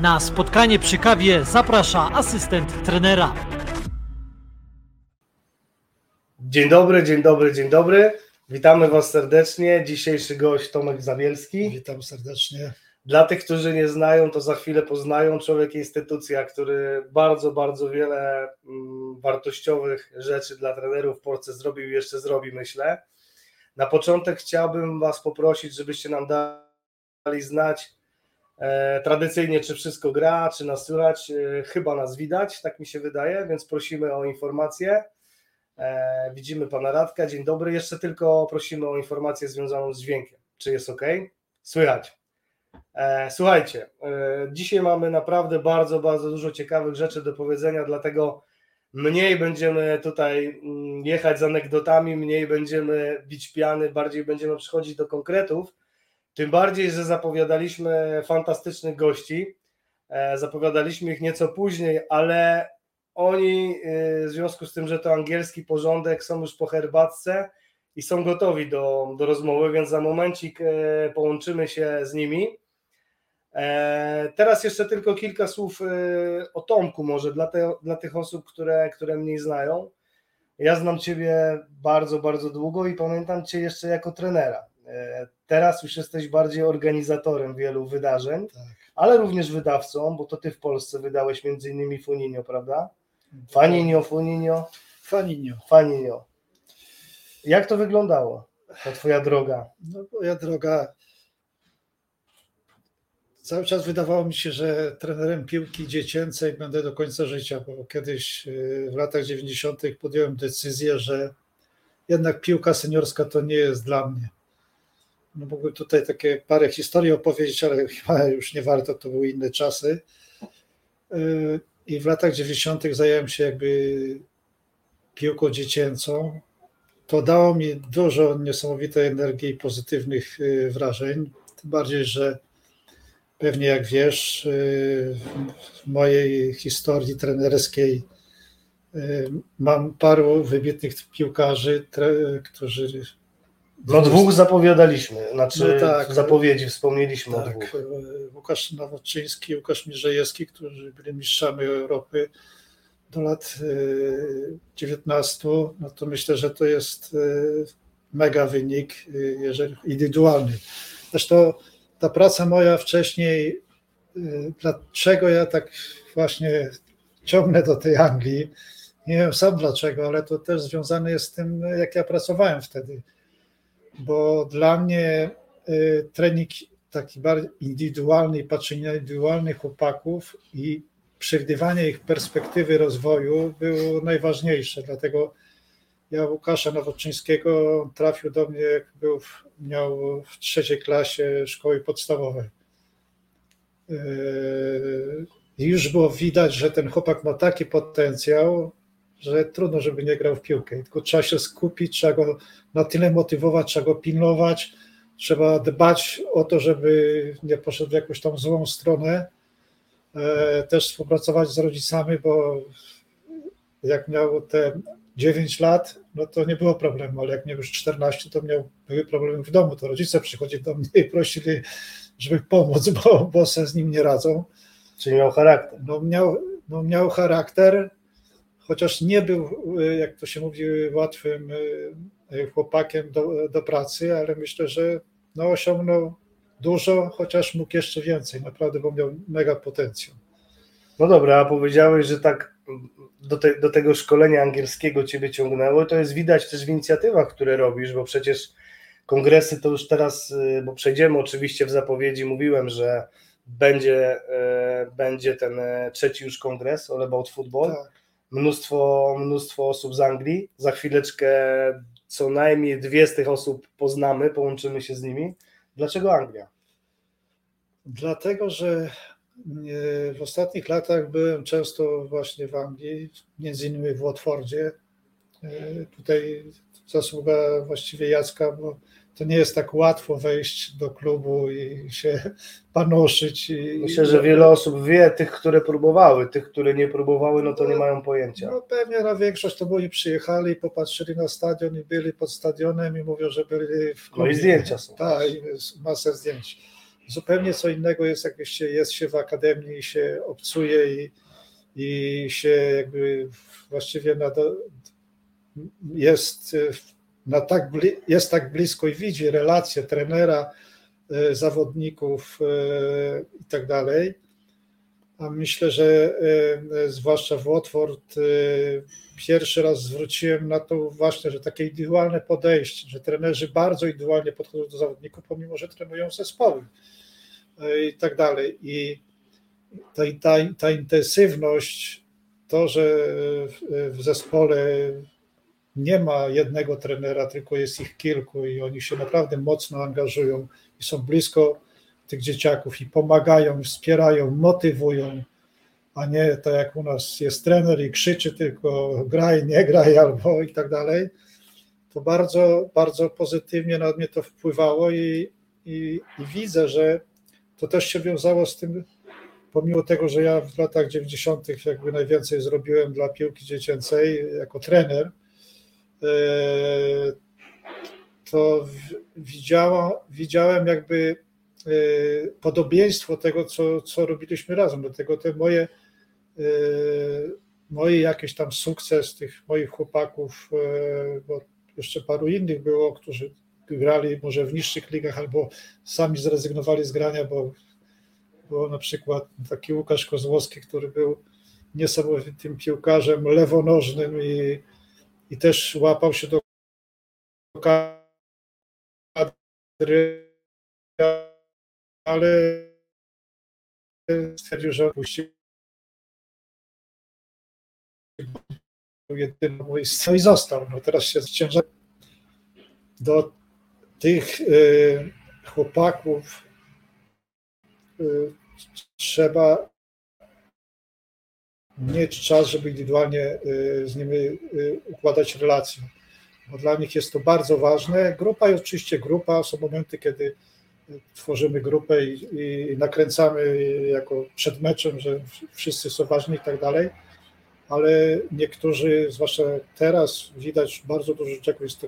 Na spotkanie przy kawie zaprasza asystent trenera. Dzień dobry, dzień dobry, dzień dobry. Witamy Was serdecznie. Dzisiejszy gość Tomek Zabielski. Witam serdecznie. Dla tych, którzy nie znają, to za chwilę poznają. Człowiek instytucja, który bardzo, bardzo wiele mm, wartościowych rzeczy dla trenerów w Polsce zrobił i jeszcze zrobi, myślę. Na początek chciałbym Was poprosić, żebyście nam dali znać tradycyjnie, czy wszystko gra, czy nas słychać. E, chyba nas widać, tak mi się wydaje, więc prosimy o informacje. E, widzimy Pana Radka. Dzień dobry. Jeszcze tylko prosimy o informację związaną z dźwiękiem. Czy jest ok? Słychać. E, słuchajcie, e, dzisiaj mamy naprawdę bardzo, bardzo dużo ciekawych rzeczy do powiedzenia, dlatego mniej będziemy tutaj mm, jechać z anegdotami, mniej będziemy bić piany, bardziej będziemy przychodzić do konkretów. Tym bardziej, że zapowiadaliśmy fantastycznych gości. E, zapowiadaliśmy ich nieco później, ale oni w związku z tym, że to angielski porządek, są już po herbatce i są gotowi do, do rozmowy, więc za momencik połączymy się z nimi. E, teraz jeszcze tylko kilka słów e, o Tomku może dla, te, dla tych osób, które, które mnie znają. Ja znam Ciebie bardzo, bardzo długo i pamiętam Cię jeszcze jako trenera. E, teraz już jesteś bardziej organizatorem wielu wydarzeń, tak. ale również wydawcą, bo to Ty w Polsce wydałeś między innymi Funinio, prawda? Faninio, Funinio. Faninio. Faninio. Jak to wyglądało, ta Twoja droga? No, moja droga cały czas wydawało mi się, że trenerem piłki dziecięcej będę do końca życia, bo kiedyś y, w latach 90. podjąłem decyzję, że jednak piłka seniorska to nie jest dla mnie. No mógłbym tutaj takie parę historii opowiedzieć, ale chyba już nie warto, to były inne czasy. Y, I w latach 90. zająłem się jakby piłką dziecięcą. To dało mi dużo niesamowitej energii i pozytywnych y, wrażeń. Tym bardziej, że Pewnie jak wiesz, y, w mojej historii trenerskiej mam paru wybitnych piłkarzy, którzy. No dwóch zapowiadaliśmy, znaczy no tak, zapowiedzi wspomnieliśmy tak, o dwóch. Łukasz Nowoczyński, Łukasz Mierzejewski, którzy byli mistrzami Europy do lat 19, no to myślę, że to jest mega wynik, jeżeli indywidualny. Zresztą ta praca moja wcześniej, dlaczego ja tak właśnie ciągnę do tej Anglii, nie wiem sam dlaczego, ale to też związane jest z tym, jak ja pracowałem wtedy. Bo dla mnie y, trening taki bardziej indywidualny, patrzenie na indywidualnych chłopaków i przewidywanie ich perspektywy rozwoju było najważniejsze. Dlatego ja Łukasza Nowoczyńskiego trafił do mnie, jak był, miał w trzeciej klasie szkoły podstawowej. I już było widać, że ten chłopak ma taki potencjał, że trudno, żeby nie grał w piłkę. Tylko trzeba się skupić, trzeba go na tyle motywować, trzeba go pilnować, trzeba dbać o to, żeby nie poszedł w jakąś tam złą stronę. Yy, też współpracować z rodzicami, bo jak miał te 9 lat, no to nie było problemu, ale jak miał już 14, to miał, były problemy w domu, to rodzice przychodzili do mnie i prosili, żeby pomóc, bo, bo se z nim nie radzą. Czyli miał charakter. No miał, no miał charakter, chociaż nie był, jak to się mówi, łatwym e, chłopakiem do, do pracy, ale myślę, że no osiągnął dużo, chociaż mógł jeszcze więcej, naprawdę, bo miał mega potencjał. No dobra, a powiedziałeś, że tak do, te, do tego szkolenia angielskiego ciebie ciągnęło. To jest widać też w inicjatywach, które robisz, bo przecież kongresy to już teraz, y, bo przejdziemy oczywiście w zapowiedzi, mówiłem, że będzie, będzie ten trzeci już kongres All About Football. Tak. Mnóstwo, mnóstwo osób z Anglii. Za chwileczkę co najmniej dwie z tych osób poznamy, połączymy się z nimi. Dlaczego Anglia? Dlatego, że w ostatnich latach byłem często właśnie w Anglii, między innymi w Watfordzie. E, tutaj zasługa właściwie Jacka, bo to nie jest tak łatwo wejść do klubu i się panoszyć. I, Myślę, że wiele osób wie, tych, które próbowały, tych, które nie próbowały, no to no, nie mają pojęcia. No pewnie na większość to byli przyjechali i popatrzyli na stadion i byli pod stadionem i mówią, że byli w klubie. No i zdjęcia są. Tak, masę zdjęć zupełnie co innego jest, jak się, jest się w akademii i się obcuje i, i się jakby właściwie na jest, na tak, jest tak blisko i widzi relacje trenera, e, zawodników e, i tak dalej. A myślę, że e, zwłaszcza w Watford pierwszy raz zwróciłem na to właśnie, że takie indywidualne podejście, że trenerzy bardzo indywidualnie podchodzą do zawodników, pomimo że trenują zespoły i tak dalej. I ta, ta, ta intensywność, to, że w zespole nie ma jednego trenera, tylko jest ich kilku i oni się naprawdę mocno angażują i są blisko tych dzieciaków i pomagają, wspierają, motywują, a nie tak jak u nas jest trener i krzyczy tylko graj, nie graj albo i tak dalej. To bardzo, bardzo pozytywnie na mnie to wpływało i, i, i widzę, że to też się wiązało z tym, pomimo tego, że ja w latach 90. jakby najwięcej zrobiłem dla piłki dziecięcej jako trener, to widziałem, widziałem jakby e, podobieństwo tego, co, co robiliśmy razem. Dlatego te moje, e, moje jakieś tam sukces tych moich chłopaków, bo jeszcze paru innych było, którzy grali może w niższych ligach albo sami zrezygnowali z grania, bo było na przykład taki Łukasz Kozłowski, który był niesamowitym piłkarzem lewonożnym i, i też łapał się do kadry, ale stwierdził, że opuścił jedyną no i został. No teraz się ciężar do tych y, chłopaków y, trzeba mieć czas, żeby indywidualnie y, z nimi układać relacje. Bo dla nich jest to bardzo ważne. Grupa jest oczywiście grupa, są momenty, kiedy tworzymy grupę i, i nakręcamy jako przed meczem, że wszyscy są ważni i tak dalej, ale niektórzy, zwłaszcza teraz, widać bardzo dużo dzieciaków jest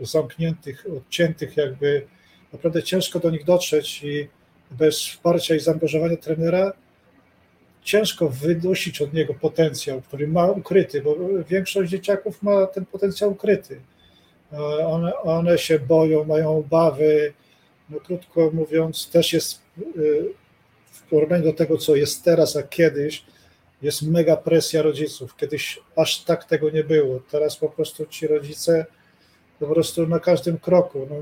zamkniętych, odciętych, jakby naprawdę ciężko do nich dotrzeć i bez wsparcia i zaangażowania trenera ciężko wydusić od niego potencjał, który ma ukryty, bo większość dzieciaków ma ten potencjał ukryty. One, one się boją, mają obawy. No, krótko mówiąc, też jest y, w porównaniu do tego, co jest teraz, a kiedyś, jest mega presja rodziców. Kiedyś aż tak tego nie było. Teraz po prostu ci rodzice po prostu na każdym kroku. No,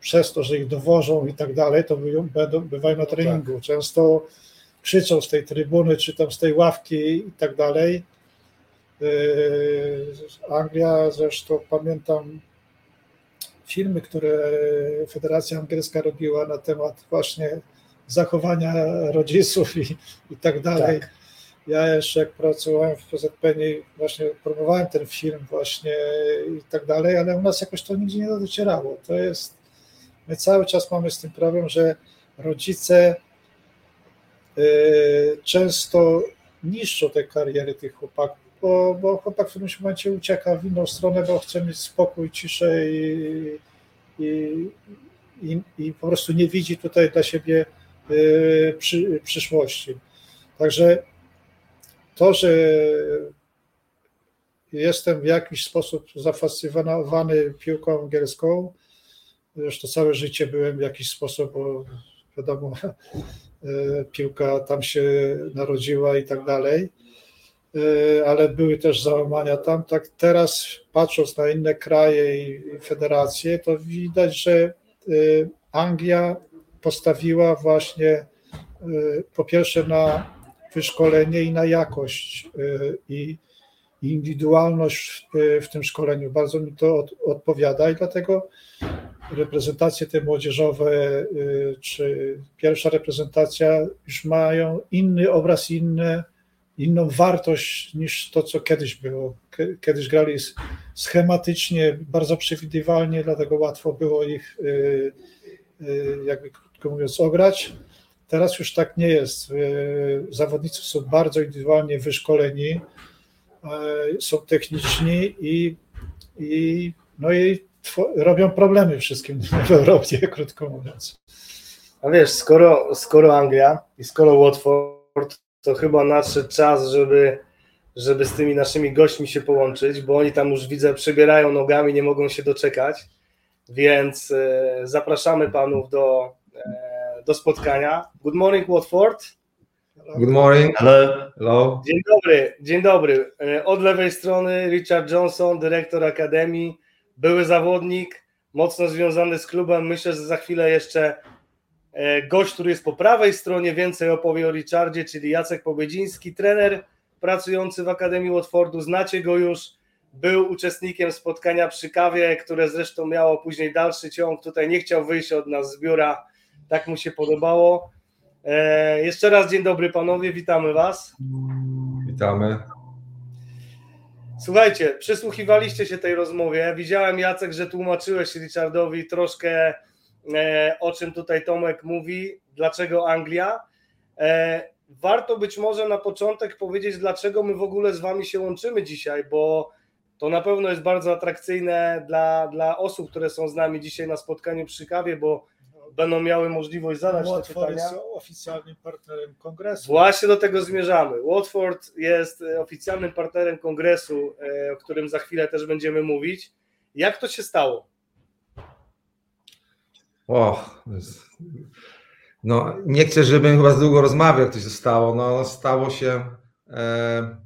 przez to, że ich dowożą i tak dalej, to bywają na treningu. Tak. Często krzyczą z tej trybuny, czy tam z tej ławki i tak dalej. Yy, Anglia, zresztą pamiętam filmy, które Federacja Angielska robiła na temat właśnie zachowania rodziców i, i tak dalej. Tak. Ja jeszcze jak pracowałem w PZPN właśnie promowałem ten film właśnie i tak dalej, ale u nas jakoś to nigdzie nie docierało. To jest, my cały czas mamy z tym problem, że rodzice często niszczą te kariery tych chłopaków, bo, bo chłopak w którymś momencie ucieka w inną stronę, bo chce mieć spokój, ciszę i, i, i, i po prostu nie widzi tutaj dla siebie y, przy, przyszłości. Także to, że jestem w jakiś sposób zafascynowany piłką angielską, zresztą całe życie byłem w jakiś sposób, bo wiadomo, piłka tam się narodziła i tak dalej, ale były też załamania tam. Tak teraz patrząc na inne kraje i federacje, to widać, że Anglia postawiła właśnie po pierwsze na wyszkolenie i na jakość i indywidualność w, tym szkoleniu. Bardzo mi to od, odpowiada i dlatego reprezentacje te młodzieżowe, y, czy pierwsza reprezentacja już mają inny obraz, inne, inną wartość niż to, co kiedyś było. Kiedyś grali schematycznie, bardzo przewidywalnie, dlatego łatwo było ich, y, jakby krótko mówiąc, ograć. Teraz już tak nie jest. Zawodnicy są bardzo indywidualnie wyszkoleni, są techniczni i, i, no i robią problemy wszystkim w Europie, krótko mówiąc. A wiesz, skoro, skoro Anglia i skoro Watford, to chyba nadszedł czas, żeby, żeby z tymi naszymi gośćmi się połączyć, bo oni tam już widzę, przebierają nogami, nie mogą się doczekać. Więc e, zapraszamy panów do, e, do spotkania. Good morning, Watford. Good morning. Hello. Hello. Dzień dobry, dzień dobry. E, od lewej strony Richard Johnson, dyrektor Akademii, były zawodnik, mocno związany z klubem. Myślę, że za chwilę jeszcze e, gość, który jest po prawej stronie, więcej opowie o Richardzie, czyli Jacek Pobiedziński, trener pracujący w Akademii Watfordu. Znacie go już, był uczestnikiem spotkania przy kawie, które zresztą miało później dalszy ciąg. Tutaj nie chciał wyjść od nas z biura, tak mu się podobało. E, jeszcze raz dzień dobry panowie, witamy was. Witamy. Słuchajcie, przysłuchiwaliście się tej rozmowie. Widziałem, Jacek, że tłumaczyłeś Richardowi troszkę e, o czym tutaj Tomek mówi, dlaczego Anglia. E, warto być może na początek powiedzieć, dlaczego my w ogóle z wami się łączymy dzisiaj, bo to na pewno jest bardzo atrakcyjne dla, dla osób, które są z nami dzisiaj na spotkaniu przy kawie, bo będą miały możliwość zadać te Watford pytania. jest oficjalnym partnerem kongresu. Właśnie do tego zmierzamy. Watford jest e, oficjalnym partnerem kongresu, e, o którym za chwilę też będziemy mówić. Jak to się stało? O, no, nie chcę, żebym chyba za długo rozmawiał, jak to się stało. No, stało się, e,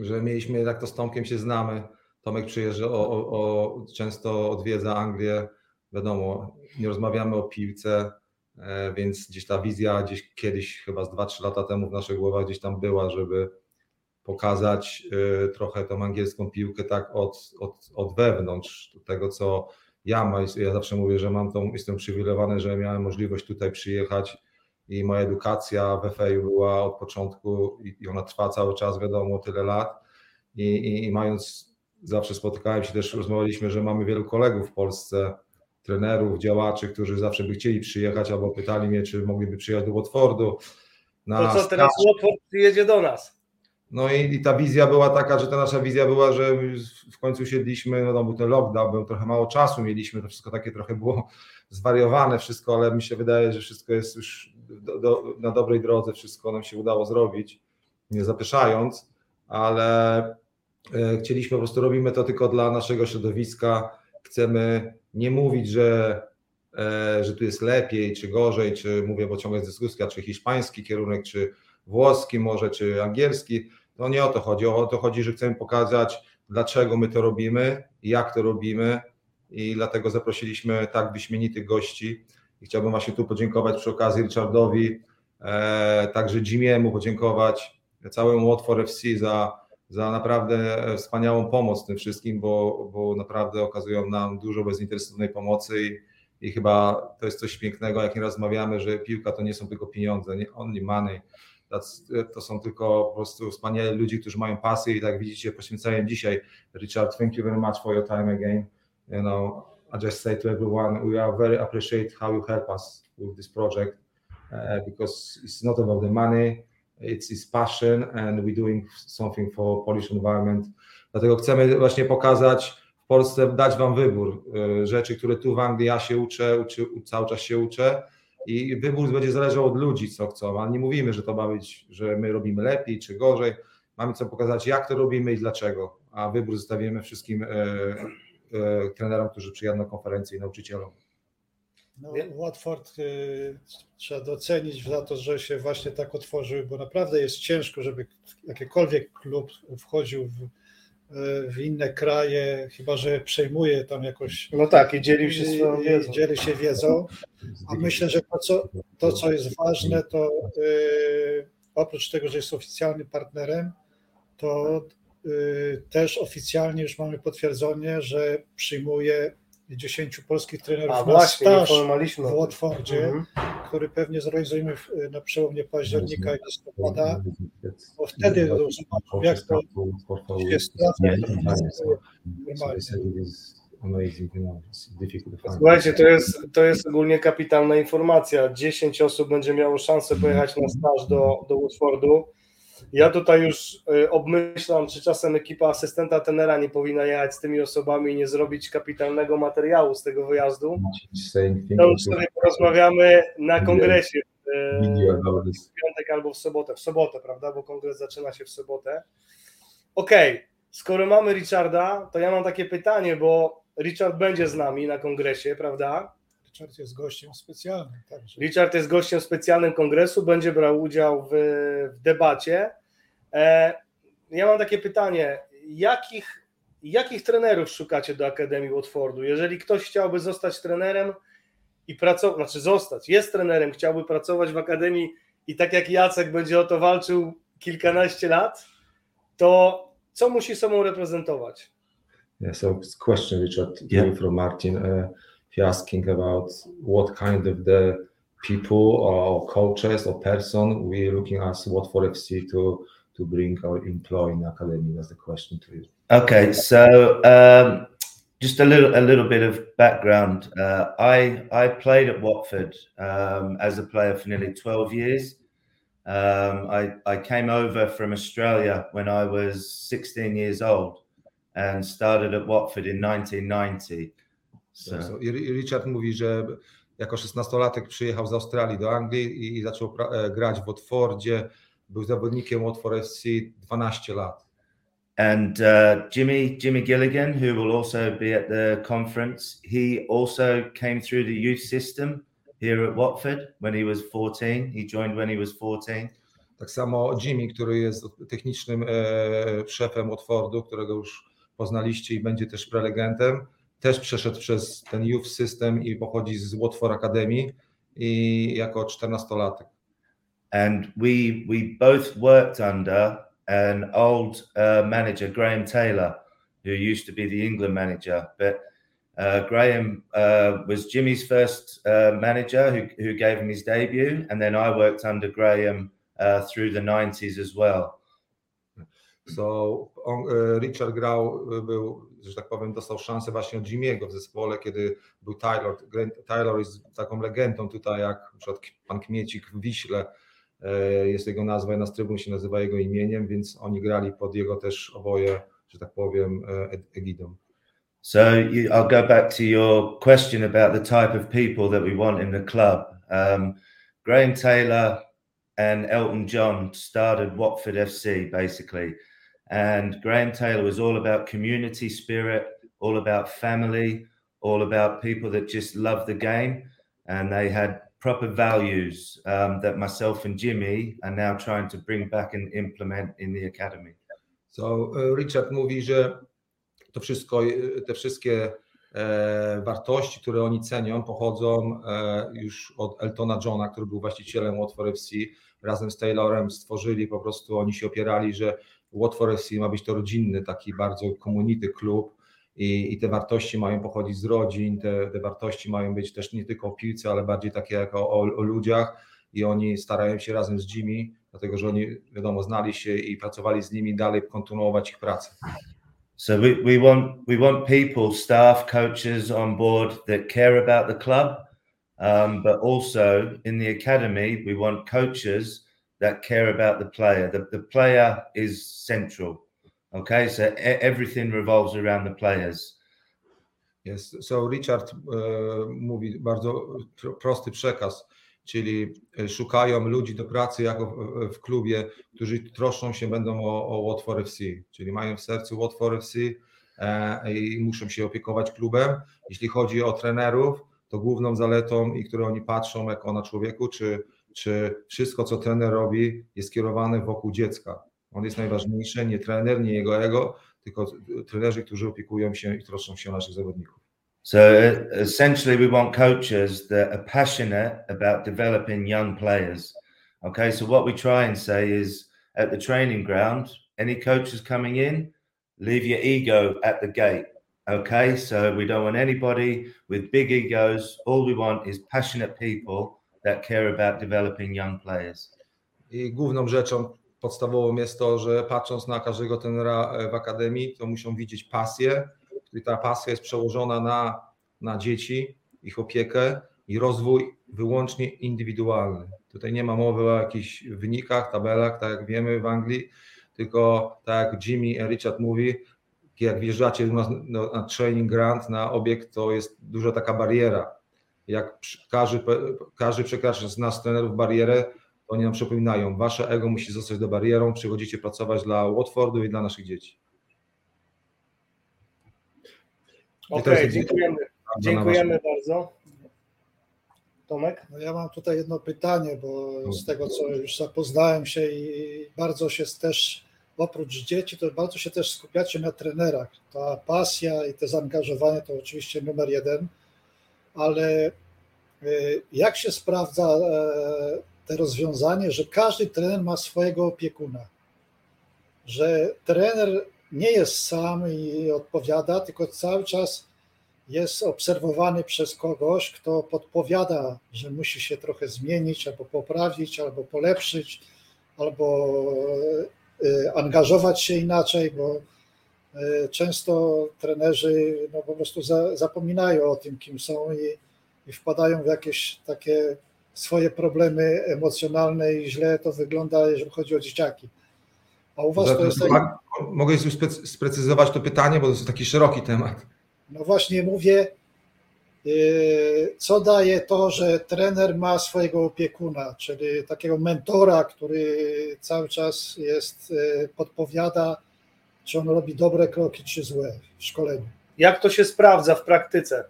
że mieliśmy, jak to z Tomkiem się znamy. Tomek przyjeżdża, o, o, o, często odwiedza Anglię. Wiadomo, nie rozmawiamy o piłce, e, więc gdzieś ta wizja gdzieś kiedyś, chyba z 2-3 lata temu w naszych głowach gdzieś tam była, żeby pokazać e, trochę tą angielską piłkę tak od, od, od wewnątrz, tego co ja mam. Ja zawsze mówię, że mam tą, jestem przywilejowany, że miałem możliwość tutaj przyjechać i moja edukacja w FEU była od początku i ona trwa cały czas, wiadomo, tyle lat i, i, i mając, zawsze spotykałem się też, rozmawialiśmy, że mamy wielu kolegów w Polsce, trenerów, działaczy, którzy zawsze by chcieli przyjechać albo pytali mnie, czy mogliby przyjechać do Watfordu. na To co teraz. Watford przyjedzie do nas? No i, i ta wizja była taka, że ta nasza wizja była, że w końcu siedliśmy, no był ten lockdown, był trochę mało czasu mieliśmy, to wszystko takie trochę było zwariowane wszystko, ale mi się wydaje, że wszystko jest już do, do, na dobrej drodze, wszystko nam się udało zrobić, nie zapyszając, ale e, chcieliśmy po prostu, robimy to tylko dla naszego środowiska, chcemy nie mówić, że e, że tu jest lepiej, czy gorzej, czy mówię, bo ciągle jest dyskusja, czy hiszpański kierunek, czy włoski może, czy angielski. To nie o to chodzi. O to chodzi, że chcemy pokazać, dlaczego my to robimy, jak to robimy i dlatego zaprosiliśmy tak wyśmienitych gości. I chciałbym właśnie tu podziękować przy okazji Richardowi, e, także Jimiemu podziękować, całemu Watford FC za, za naprawdę wspaniałą pomoc tym wszystkim, bo, bo naprawdę okazują nam dużo bezinteresownej pomocy i, i chyba to jest coś pięknego, jak nie rozmawiamy, że piłka to nie są tylko pieniądze, nie only money, to są tylko po prostu wspaniali ludzie, którzy mają pasję i tak widzicie, poświęcają dzisiaj. Richard, thank you very much for your time again. You know, I just say to everyone, we are very appreciate how you help us with this project uh, because it's not about the money, it's, it's passion and we're doing something for Polish environment. Dlatego chcemy właśnie pokazać w Polsce, dać wam wybór y, rzeczy, które tu w Anglii ja się uczę, uczy, cały czas się uczę i wybór będzie zależał od ludzi, co chcą, ale nie mówimy, że to ma być, że my robimy lepiej czy gorzej. Mamy co pokazać, jak to robimy i dlaczego, a wybór zostawimy wszystkim e, e, trenerom, którzy przyjadą na konferencję i nauczycielom. No, Watford y, trzeba docenić za to, że się właśnie tak otworzył, bo naprawdę jest ciężko, żeby jakikolwiek klub wchodził w, y, w inne kraje, chyba że przejmuje tam jakoś. No tak, i dzielił się swoją i- i wiedzą. Dzieli się wiedzą. A myślę, że to, co, to, co jest ważne, to y, oprócz tego, że jest oficjalnym partnerem, to y, też oficjalnie już mamy potwierdzenie, że przyjmuje 10 polskich trenerów A na właśnie, staż w Watfordzie, Mhm. który pewnie zorganizujemy w- na przełomie października i listopada, bo wtedy zobaczą, jak to się sprawdza. Słuchajcie, to jest, to jest ogólnie kapitalna informacja. 10 osób będzie miało szansę pojechać na staż do, do Watfordu. Ja tutaj już y, obmyślam, czy czasem ekipa asystenta tenera nie powinna jechać z tymi osobami i nie zrobić kapitalnego materiału z tego wyjazdu. To już sobie porozmawiamy na kongresie w piątek albo w sobotę. W sobotę, prawda? Bo kongres zaczyna się w sobotę. Okej, okay. skoro mamy Richarda, to ja mam takie pytanie, bo Richard będzie z nami na kongresie, prawda? Richard jest gościem specjalnym. Także. Richard jest gościem specjalnym kongresu, będzie brał udział w, w debacie. E, ja mam takie pytanie, jakich, jakich trenerów szukacie do Akademii Watfordu? Jeżeli ktoś chciałby zostać trenerem i pracować, znaczy zostać, jest trenerem, chciałby pracować w Akademii i tak jak Jacek będzie o to walczył kilkanaście lat, to co musi sobą reprezentować? Yeah, so question Richard yeah. from Martin. Uh, asking about what kind of the people or coaches or person we are looking as what for FC to to bring or employ in academy. That's the question to you. Okay, so um, just a little a little bit of background. Uh, I I played at Watford um, as a player for nearly twelve years. Um, I I came over from Australia when I was sixteen years old and started at Watford in 1990. So. So, Richard mówi, że jako 16-latek przyjechał z Australii do Anglii i zaczął e, grać w Watfordzie. Był zawodnikiem Watford FC 12 lat. And uh, Jimmy Jimmy Gilligan, who will also be at the conference, he also came through the youth system here at Watford when he was 14. He joined when he was 14. Tak samo Jimmy, który jest technicznym e, szefem Watfordu, którego już poznaliście i będzie też prelegentem też przeszedł przez ten youth system i pochodzi z Watford Academy i jako 14-latek. And we we both worked under an old uh, manager, Graham Taylor, who used to be the England manager. But uh, Graham uh, was Jimmy's first uh, manager who, who gave him his debut, and then I worked under Graham uh, through the 90s as well. So on, e, Richard grał, e, był, że tak powiem, dostał szansę właśnie od Jimmy'ego w zespole, kiedy był Taylor. Taylor jest taką legendą tutaj, jak na przykład pan Kmiecik w Wiśle, e, jest jego nazwa na trybun się nazywa jego imieniem, więc oni grali pod jego też oboje, że tak powiem, egidą. So you, I'll go back to your question about the type of people that we want in the club. Um, Graham Taylor and Elton John started Watford FC basically. And Graham Taylor was all about community spirit, all about family, all about people that just love the game. And they had proper values um, that myself and Jimmy are now trying to bring back and implement in the academy. So uh, Richard mówi, że to wszystko, te wszystkie e, wartości, które oni cenią, pochodzą e, już od Eltona Johna, który był właścicielem Watford FC. Razem z Taylorem stworzyli po prostu, oni się opierali, że Watford FC ma być to rodzinny, taki bardzo community klub i, i te wartości mają pochodzić z rodzin, te, te wartości mają być też nie tylko o piłce, ale bardziej takie jak o, o, o ludziach i oni starają się razem z Jimmy, dlatego że oni wiadomo znali się i pracowali z nimi dalej kontynuować ich pracę. So we, we want we want people, staff, coaches on board that care about the club, um, but also in the academy we want coaches that care about the player. The, the player is central. Okay, so everything revolves around the players. Yes, so Richard uh, mówi bardzo prosty przekaz, czyli e, szukają ludzi do pracy jako w, w klubie, którzy troszczą się będą o, o Watford FC, czyli mają w sercu Watford FC e, i muszą się opiekować klubem. Jeśli chodzi o trenerów, to główną zaletą i które oni patrzą jako na człowieku, czy czy wszystko, co trener robi, jest kierowane wokół dziecka. On jest najważniejszy, nie trener, nie jego ego, tylko trenerzy, którzy opiekują się i troszczą się o naszych zawodników. So essentially, we want coaches that are passionate about developing young players. Okay, so what we try and say is at the training ground, any coaches coming in, leave your ego at the gate. Okay, so we don't want anybody with big egos. All we want is passionate people that care about developing young players. I główną rzeczą podstawową jest to, że patrząc na każdego trenera e, w akademii, to muszą widzieć pasję, i ta pasja jest przełożona na, na dzieci, ich opiekę i rozwój wyłącznie indywidualny. Tutaj nie ma mowy o jakichś wynikach, tabelach, tak jak wiemy w Anglii, tylko tak jak Jimmy i Richard mówi, jak wjeżdżacie na, na training grant, na obiekt, to jest duża taka bariera. Jak każdy, każdy przekracza z nas trenerów barierę, to oni nam przypominają, wasze ego musi zostać do barierą, przychodzicie pracować dla Watfordu i dla naszych dzieci. Okej, okay, dziękujemy. Dziękujemy bardzo. Tomek? No ja mam tutaj jedno pytanie, bo z tego co już zapoznałem się i bardzo się też oprócz dzieci, to bardzo się też skupiacie na trenerach. Ta pasja i te zaangażowanie to oczywiście numer jeden, ale y, jak się sprawdza e, te rozwiązanie, że każdy trener ma swojego opiekuna? Że trener nie jest sam i odpowiada, tylko cały czas jest obserwowany przez kogoś, kto podpowiada, że musi się trochę zmienić, albo poprawić, albo polepszyć, albo y, angażować się inaczej, bo często trenerzy no, po prostu za, zapominają o tym, kim są i, i wpadają w jakieś takie swoje problemy emocjonalne i źle to wygląda, jeżeli chodzi o dzieciaki. A u Was to jest tak... Mogę sprecyzować to pytanie, bo to jest taki szeroki temat. No właśnie mówię, yy, co daje to, że trener ma swojego opiekuna, czyli takiego mentora, który cały czas jest, yy, podpowiada, czy on robi dobre kroki, czy złe w szkoleniu. Jak to się sprawdza w praktyce?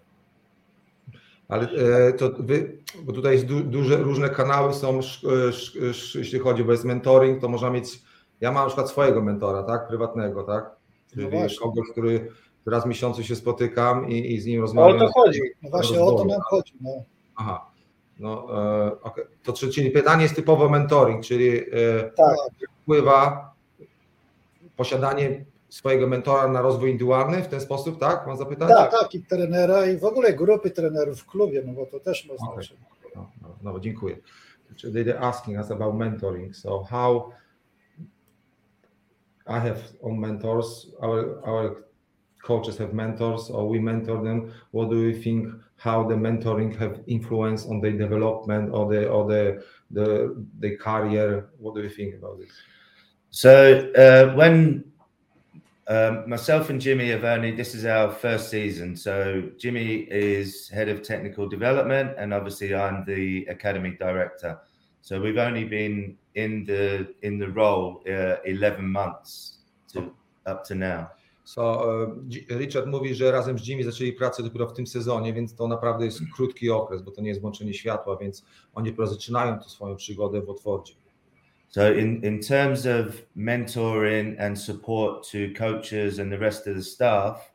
Ale e, to wy, bo tutaj jest du, duże, różne kanały są, jeśli chodzi, bo jest mentoring, to można mieć, ja mam na przykład swojego mentora, tak, prywatnego, tak, czyli no kogoś, który raz w miesiącu się spotykam i, i z nim rozmawiam. O to chodzi. No właśnie o to nam chodzi. No. Aha. No, e, okay. to czyli pytanie jest typowo mentoring, czyli e, tak. wpływa posiadanie swojego mentora na rozwój indywidualny w ten sposób, tak? Mam zapytać? Tak, tak, i trenera i w ogóle grupy trenerów w klubie, no bo to też ma znaczenie. Okay. No, no, no, dziękuję. They're asking us about mentoring. So how I have on mentors, our our coaches have mentors or we mentor them what do you think how the mentoring have influence on their development or the or the the the career what do you think about this so uh, when um, myself and Jimmy have only this is our first season. So Jimmy is head of technical development, and obviously I'm the academy director. So we've only been in the in the role uh, eleven months to, up to now. So, e, Richard mówi, że razem z Jimmy zaczęli pracę dopiero w tym sezonie, więc to naprawdę jest krótki okres, bo to nie jest włączenie światła, więc oni dopiero zaczynają tu swoją przygodę w Otwordzie. So in, in terms of mentoring and support to coaches and the rest of the staff,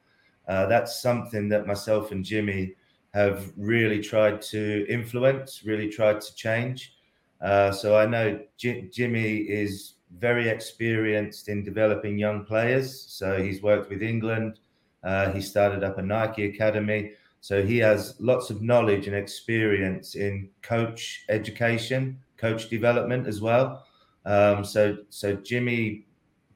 uh, that's something that myself and Jimmy have really tried to influence, really tried to change. Uh, so I know J- Jimmy is very experienced in developing young players. So he's worked with England. Uh, he started up a Nike academy. So he has lots of knowledge and experience in coach education, coach development as well. Um, so so Jimmy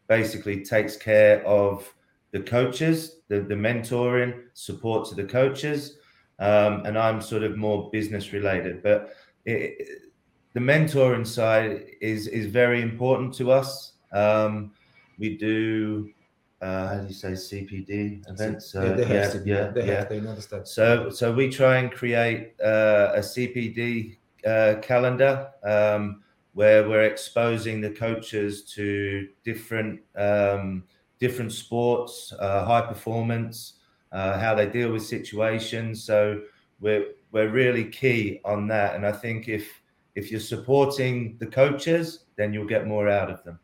basically takes care of the coaches, the, the mentoring, support to the coaches, um, and I'm sort of more business related. But it, the mentoring side is is very important to us. Um, we do uh, how do you say CPD events? Uh, yeah, yeah, to, yeah, they yeah. Understand. So so we try and create uh, a CPD uh, calendar um, where we're exposing the coaches to different um, different sports, uh, high performance, uh, how they deal with situations. So we're we're really key on that, and I think if if you're supporting the coaches, then you'll get more out of them.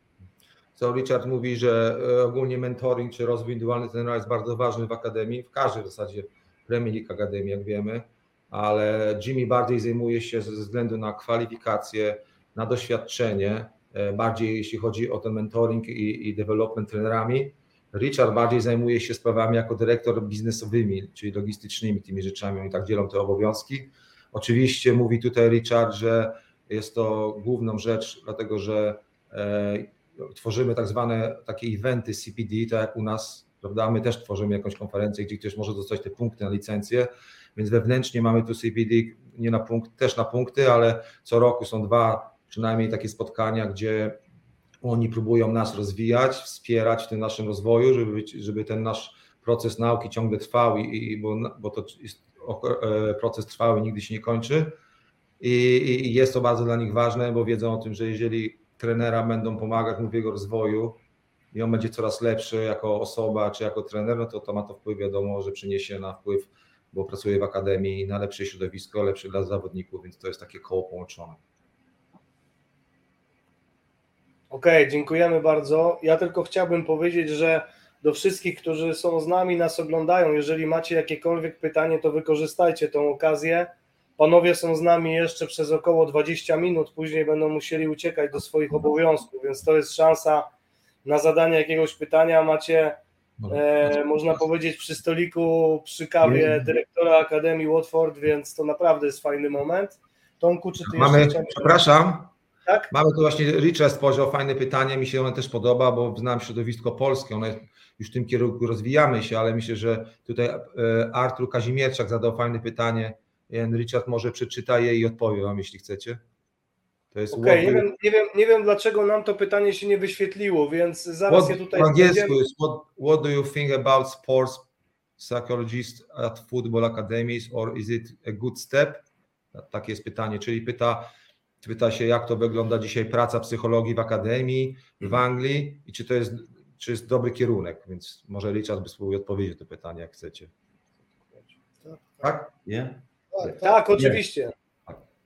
So Richard mówi, że ogólnie mentoring czy rozwój indywidualny trenera jest bardzo ważny w akademii, w każdej w zasadzie Premier League Akademii, jak wiemy, ale Jimmy bardziej zajmuje się ze względu na kwalifikacje, na doświadczenie, e, bardziej jeśli chodzi o ten mentoring i, i development trenerami. Richard bardziej zajmuje się sprawami jako dyrektor biznesowymi, czyli logistycznymi, tymi rzeczami, oni tak dzielą te obowiązki. Oczywiście mówi tutaj Richard, że jest to główną rzecz, dlatego że e, tworzymy tak zwane takie eventy CPD, tak jak u nas, prawda? My też tworzymy jakąś konferencję, gdzie ktoś może dostać te punkty na licencję, więc wewnętrznie mamy tu CPD, nie na punkt, też na punkty, ale co roku są dwa przynajmniej takie spotkania, gdzie oni próbują nas rozwijać, wspierać w tym naszym rozwoju, żeby, być, żeby ten nasz proces nauki ciągle trwał, i, i bo, bo to jest e, proces trwały, nigdy się nie kończy. I, I, jest to bardzo dla nich ważne, bo wiedzą o tym, że jeżeli trenera będą pomagać mu w jego rozwoju i on będzie coraz lepszy jako osoba czy jako trener, no to to ma to wpływ, wiadomo, że przyniesie na wpływ, bo pracuje w akademii na lepsze środowisko, lepsze dla zawodników, więc to jest takie koło połączone. Okej, okay, dziękujemy bardzo. Ja tylko chciałbym powiedzieć, że do wszystkich, którzy są z nami, nas oglądają, jeżeli macie jakiekolwiek pytanie, to wykorzystajcie tą okazję. Panowie są z nami jeszcze przez około 20 minut, później będą musieli uciekać do swoich obowiązków, więc to jest szansa na zadanie jakiegoś pytania. Macie, e, można powiedzieć, przy stoliku, przy kawie dyrektora Akademii Watford, więc to naprawdę jest fajny moment. Tomku, czy ty Mamy, jeszcze Przepraszam, tak? Mamy tu właśnie Richard spojrzał fajne pytanie, mi się ono też podoba, bo znam środowisko polskie, one już w tym kierunku rozwijamy się, ale myślę, że tutaj e, Artur Kazimierczak zadał fajne pytanie. Richard może przeczyta je i odpowie Wam, jeśli chcecie. To jest okay, nie, wiem, nie, wiem, nie wiem, dlaczego nam to pytanie się nie wyświetliło, więc zaraz what, je tutaj. Po angielsku jest what, what do you think about sports psychologist at football academies or is it a good step? Takie jest pytanie, czyli pyta, pyta się, jak to wygląda dzisiaj praca psychologii w akademii w Anglii i czy to jest, czy jest dobry kierunek, więc może Richard by spróbował odpowiedzieć na to pytanie, jak chcecie. Tak? Yeah. Tak, tak oczywiście.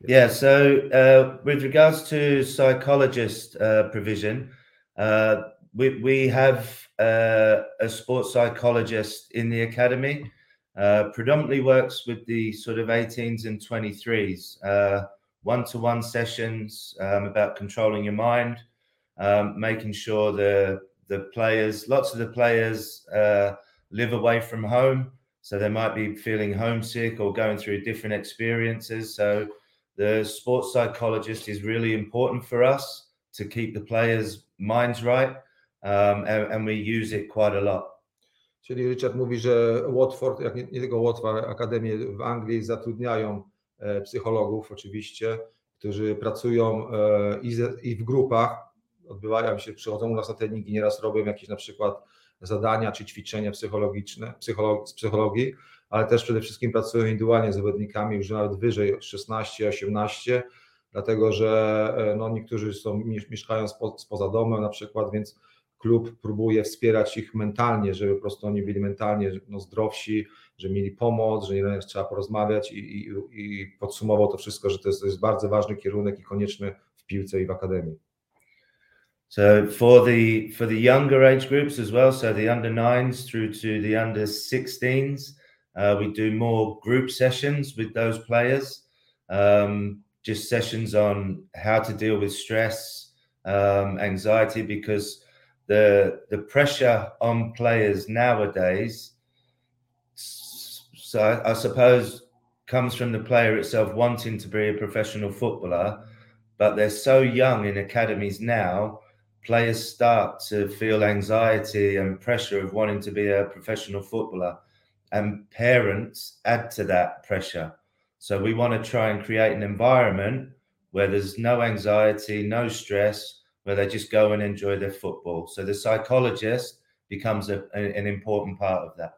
Yeah, so uh, with regards to psychologist uh, provision, uh, we, we have uh, a sports psychologist in the academy, uh, predominantly works with the sort of 18s and 23s, one to one sessions um, about controlling your mind, um, making sure the, the players, lots of the players uh, live away from home. So they might be feeling homesick or going through different experiences. So the sports psychologist is really important for us to keep the players' minds right, um, and, and, we use it quite a lot. Czyli Richard mówi, że Watford, jak nie, nie tylko Watford, akademie w Anglii zatrudniają psychologów oczywiście, którzy pracują e, i, i w grupach, odbywają się, przychodzą u nas na treningi, nieraz robią jakieś na przykład zadania czy ćwiczenia psychologiczne, psycholog, z psychologii, ale też przede wszystkim pracują indywidualnie z zawodnikami już nawet wyżej 16-18, dlatego że e, no, niektórzy są, mieszkają spo, spoza domem na przykład, więc klub próbuje wspierać ich mentalnie, żeby po prostu oni byli mentalnie no, zdrowsi, że mieli pomoc, że nie trzeba porozmawiać i, i, i podsumował to wszystko, że to jest, to jest bardzo ważny kierunek i konieczny w piłce i w akademii. So for the for the younger age groups as well, so the under nines through to the under 16s, uh, we do more group sessions with those players. Um, just sessions on how to deal with stress, um, anxiety, because the the pressure on players nowadays, so I, I suppose, comes from the player itself wanting to be a professional footballer, but they're so young in academies now players start to feel anxiety and pressure of wanting to be a professional footballer, and parents add to that pressure. So we want to try and create an environment where there's no anxiety, no stress, where they just go and enjoy their football. So the psychologist becomes a, an important part of that.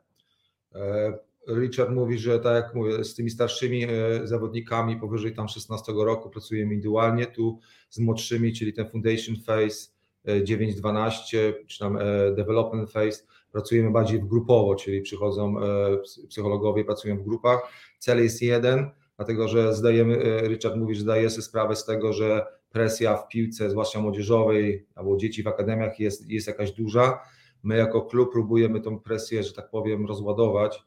Uh, Richard mówi, że tak jak mówię, z tymi starszymi zawodnikami powyżej tam 16 roku pracujemy indywidualnie, tu z młodszymi, czyli ten foundation phase, 9-12, czy tam e, development phase, pracujemy bardziej grupowo, czyli przychodzą e, psychologowie, pracują w grupach. Cel jest jeden, dlatego że zdajemy, e, Richard mówi, że zdaje sobie sprawę z tego, że presja w piłce, zwłaszcza młodzieżowej albo dzieci w akademiach jest, jest jakaś duża. My jako klub próbujemy tą presję, że tak powiem, rozładować,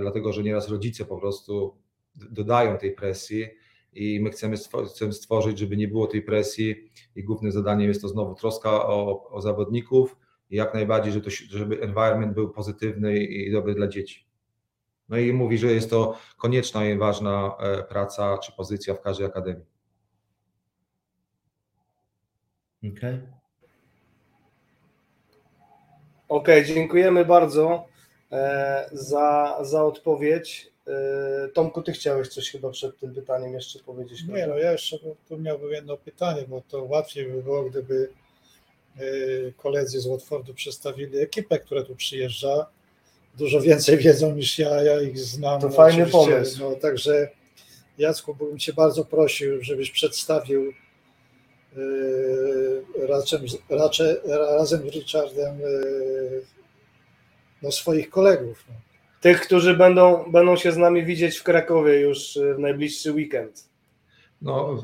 dlatego że nieraz rodzice po prostu dodają tej presji i my chcemy, stworzyć, żeby nie było tej presji i głównym zadaniem jest to znowu troska o, o zawodników i jak najbardziej, żeby, to, żeby environment był pozytywny i dobry dla dzieci. No i mówi, że jest to konieczna i ważna e, praca czy pozycja w każdej akademii. Okej. Okay. Okej, okay, dziękujemy bardzo e, za, za odpowiedź. Yy, Tomku, ty chciałeś coś chyba przed tym pytaniem jeszcze powiedzieć? Nie, no ja jeszcze tu miałbym jedno pytanie, bo to łatwiej by było, gdyby yy, koledzy z Watfordu przedstawili ekipę, która tu przyjeżdża. Dużo więcej wiedzą niż ja, ja ich znam. To no, fajny pomysł. No, także Jacku, bym Cię bardzo prosił, żebyś przedstawił yy, raczej, raczej, razem z Richardem yy, no, swoich kolegów. No. Tych, którzy będą, będą się z nami widzieć w Krakowie już yy, w najbliższy weekend. No,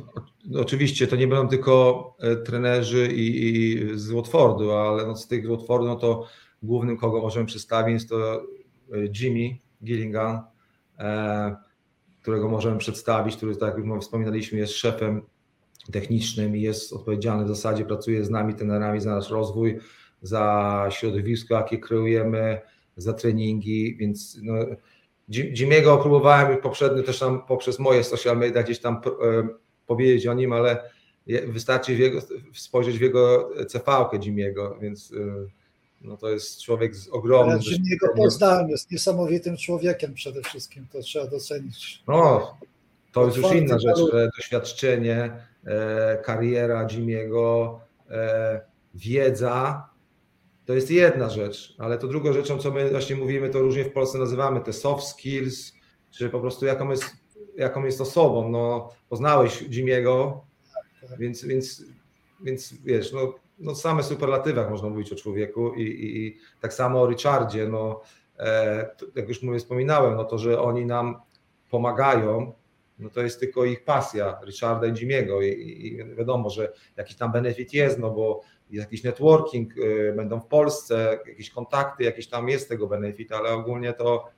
oczywiście to nie będą tylko e, trenerzy i, i z Watfordu, ale no, z tych z Watfordu, no to głównym, kogo możemy przedstawić, to e, Jimmy Gillingham, e, którego możemy przedstawić, który, tak jak już wspominaliśmy, jest szefem technicznym i jest odpowiedzialny w zasadzie, pracuje z nami, trenerami za nasz rozwój, za środowisko, jakie kreujemy, za treningi, więc no, Jim- Jimmy'ego próbowałem poprzednio też tam poprzez moje social media gdzieś tam e, powiedzieć o nim, ale wystarczy w jego, spojrzeć w jego CV-kę Jimmy'ego, więc e, no to jest człowiek z ogromnym Jimmy'ego doświadczeniem. poznałem, jest niesamowitym człowiekiem przede wszystkim, to trzeba docenić. No, to jest już inna rzecz, doświadczenie, e, kariera Jimmy'ego, e, wiedza, to jest jedna rzecz, ale to drugą rzeczą, co my właśnie mówimy, to różnie w Polsce nazywamy te soft skills, czy po prostu jaką jest, jaką jest osobą. No, poznałeś Jimmy'ego, Tak. więc, więc, więc wiesz, no, no same superlatywach można mówić o człowieku i, i, i tak samo o Richardzie, no, e, jak już mówię, wspominałem, no to, że oni nam pomagają, no to jest tylko ich pasja, Richarda i Jimmy'ego i, i i wiadomo, że jakiś tam benefit jest, no bo jakiś networking, y, będą w Polsce, jakieś kontakty, jakiś tam jest tego benefit, ale ogólnie to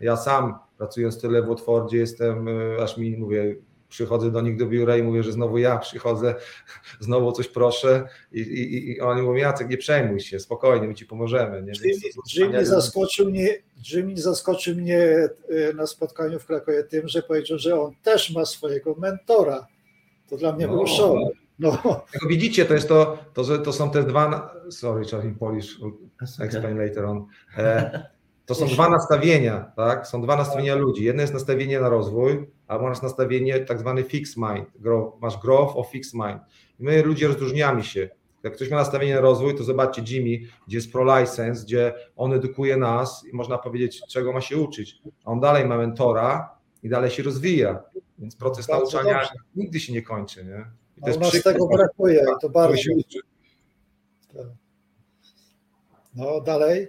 ja sam pracując tyle w Watfordzie jestem, y, aż mi mówię, przychodzę do nich do biura i mówię, że znowu ja przychodzę, znowu coś proszę i, i, i oni mówią, Jacek, nie przejmuj się, spokojnie, my ci pomożemy. Nie? Jimmy, Jimmy, zaskoczył mnie, Jimmy zaskoczył mnie e, na spotkaniu w Krakowie tym, że powiedział, że on też ma swojego mentora. To dla mnie No. był szok. No, Jak widzicie, to jest to, to, że to są te dwa, sorry, Charlie Polish, explain later on. E, to są dwa nastawienia, tak? Są dwa nastawienia ludzi. Jedno jest nastawienie na rozwój, a masz nastawienie tak zwany fixed mind. Grow, masz growth of fixed mind. I my ludzie rozróżniamy się. Jak ktoś ma nastawienie na rozwój, to zobaczcie Jimmy, gdzie jest pro-license, gdzie on edukuje nas i można powiedzieć, czego ma się uczyć. A on dalej ma mentora i dalej się rozwija. Więc proces Bardzo nauczania dobrze. nigdy się nie kończy. Nie? I a u nas przykład, tego brakuje i to bardzo. No, dalej.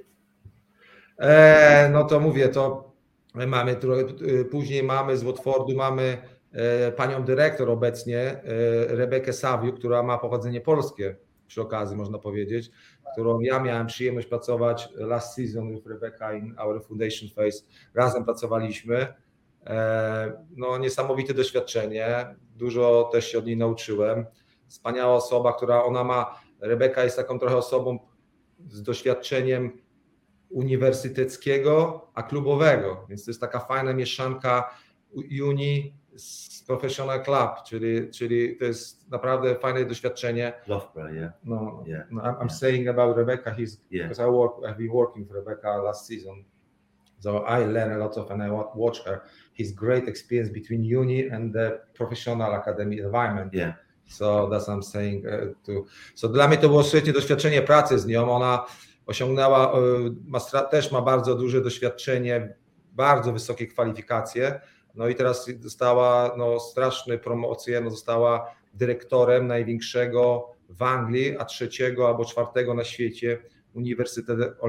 E, no to mówię, to mamy y, później mamy z Watfordu mamy e, panią dyrektor obecnie, e, Rebekę Sawiu, która ma pochodzenie polskie przy okazji można powiedzieć, którą ja miałem przyjemność pracować last season with Rebecca in our foundation phase. Razem pracowaliśmy. E, no niesamowite doświadczenie, dużo też się od niej nauczyłem. Wspaniała osoba, która ona ma, Rebeka jest taką trochę osobą z doświadczeniem uniwersyteckiego, a klubowego, więc to jest taka fajna mieszanka uni z professional club, czyli, czyli to jest naprawdę fajne doświadczenie. Loughborough, yeah. No, Yeah, no, I'm, I'm yeah. saying about Rebecca, he's Yeah. because I work, I've been working with Rebecca last season, so I learn a lot of and I wa- watch her. His great experience between uni and the professional academy environment. Yeah. So that's what I'm saying uh, to. So dla mnie to było świetne doświadczenie pracy z nią. Ona osiągnęła, e, ma, też ma bardzo duże doświadczenie, bardzo wysokie kwalifikacje. No i teraz dostała no, straszne promocje, no, została dyrektorem największego w Anglii, a trzeciego albo czwartego na świecie Uniwersytet e,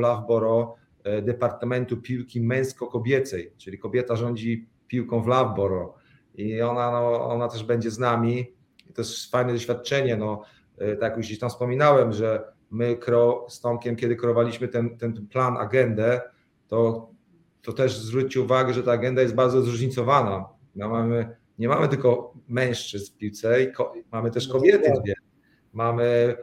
Departamentu Piłki Męsko-Kobiecej, czyli kobieta rządzi piłką w Loughborough i ona, no, ona też będzie z nami. I to jest fajne doświadczenie. No, e, tak jak już gdzieś tam wspominałem, że my kro, z Tomkiem, kiedy kreowaliśmy ten, ten plan, agendę, to, to też zwróćcie uwagę, że ta agenda jest bardzo zróżnicowana. No, mamy, nie mamy tylko mężczyzn w piłce, mamy też No kobiety dwie. Mamy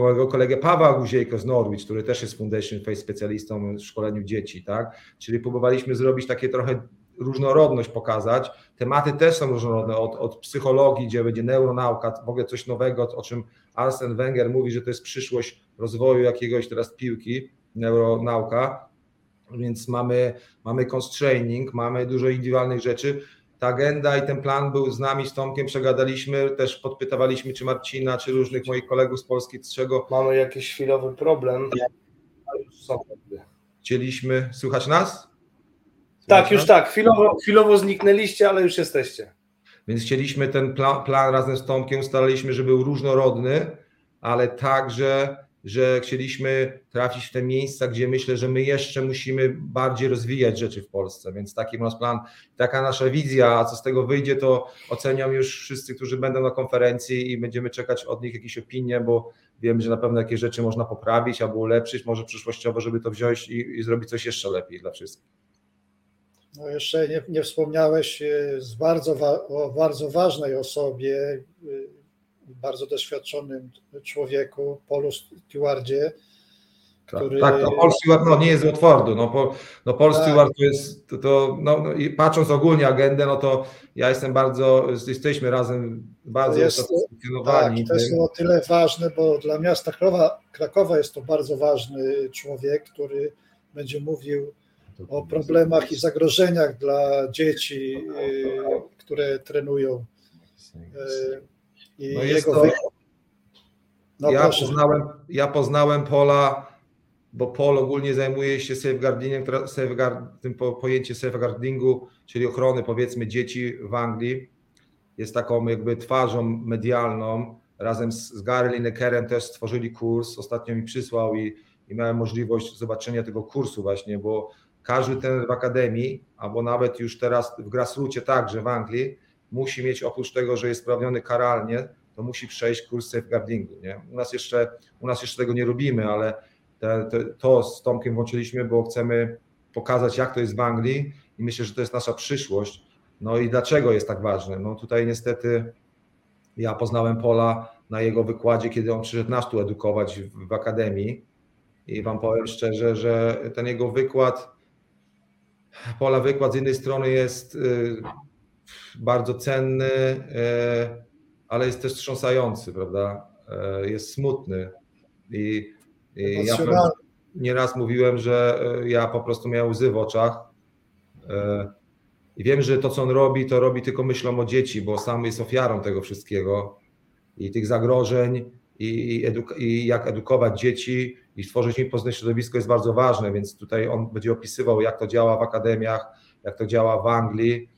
mojego kolegę Pawła Guziejko z Norwich, który też jest Foundation Face specjalistą w szkoleniu dzieci, tak? Czyli próbowaliśmy zrobić takie trochę różnorodność pokazać. Tematy też są różnorodne, od, od psychologii, gdzie będzie neuronauka, w ogóle coś nowego, o czym Arsene Wenger mówi, że to jest przyszłość rozwoju jakiegoś teraz piłki, neuronauka, więc mamy, mamy constraining, mamy dużo indywidualnych rzeczy. Ta agenda i ten plan był z nami, z Tomkiem, przegadaliśmy, też podpytawaliśmy czy Marcina, czy różnych moich kolegów z Polski, z czego Mamy jakiś chwilowy problem. chcieliśmy. Słychać nas? Tak, Słychać już nas? tak. Chwilowo, chwilowo zniknęliście, ale już jesteście. Więc chcieliśmy ten plan, plan razem z Tomkiem, ustaliliśmy, że był różnorodny, ale także, że chcieliśmy trafić w te miejsca, gdzie myślę, że my jeszcze musimy bardziej rozwijać rzeczy w Polsce. Więc taki nasz plan, taka nasza wizja, a co z tego wyjdzie, to ocenią już wszyscy, którzy będą na konferencji i będziemy czekać od nich jakieś opinie, bo wiemy, że na pewno jakieś rzeczy można poprawić albo ulepszyć, może przyszłościowo, żeby to wziąć i, i zrobić coś jeszcze lepiej dla wszystkich. No jeszcze nie, nie wspomniałeś e, z bardzo o bardzo ważnej osobie, e, bardzo doświadczonym człowieku, Paulu Stewardzie, który... Tak, tak, no Paul Stewart no, nie jest z Watfordu. No, Paul, no Paul Tak. Stewart to jest, to, to, no, no, i patrząc ogólnie agendę, no to ja jestem bardzo, jesteśmy razem bardzo To jest- Tak, to jest o tyle ważne, bo dla miasta Krakowa, Krakowa jest to bardzo ważny człowiek, który będzie mówił o problemach i zagrożeniach dla dzieci, y, które trenują. I No jest jego to-. No ja, proszę. poznałem, ja poznałem Pola, bo Pol ogólnie zajmuje się safeguardingiem, safeguard, tym po, pojęcie safeguardingu, czyli ochrony powiedzmy dzieci w Anglii. Jest taką jakby twarzą medialną. Razem z, z Gary Linekerem też stworzyli kurs. Ostatnio mi przysłał i, i miałem możliwość zobaczenia tego kursu właśnie, bo każdy ten w akademii, albo nawet już teraz w grassroocie także w Anglii, musi mieć oprócz tego, że jest sprawniony karalnie, to musi przejść kurs safeguardingu. Nie? U, nas jeszcze, u nas jeszcze tego nie robimy, ale te, te, to z Tomkiem włączyliśmy, bo chcemy pokazać, jak to jest w Anglii i myślę, że to jest nasza przyszłość. No i dlaczego jest tak ważne? No tutaj niestety ja poznałem Pola na jego wykładzie, kiedy on przyszedł nas tu edukować w, w akademii i wam powiem szczerze, że ten jego wykład, Pola wykład z jednej strony jest y, bardzo cenny, y, ale jest też wstrząsający, prawda? Y, Jest smutny i, i ja nieraz mówiłem, że y, ja po prostu miałem łzy w oczach. I wiem, że to, co on robi, to robi tylko myślą o dzieci, bo sam jest ofiarą tego wszystkiego i tych zagrożeń, i, eduk- i jak edukować dzieci i stworzyć im pozytywne środowisko jest bardzo ważne, więc tutaj on będzie opisywał, jak to działa w akademiach, jak to działa w Anglii.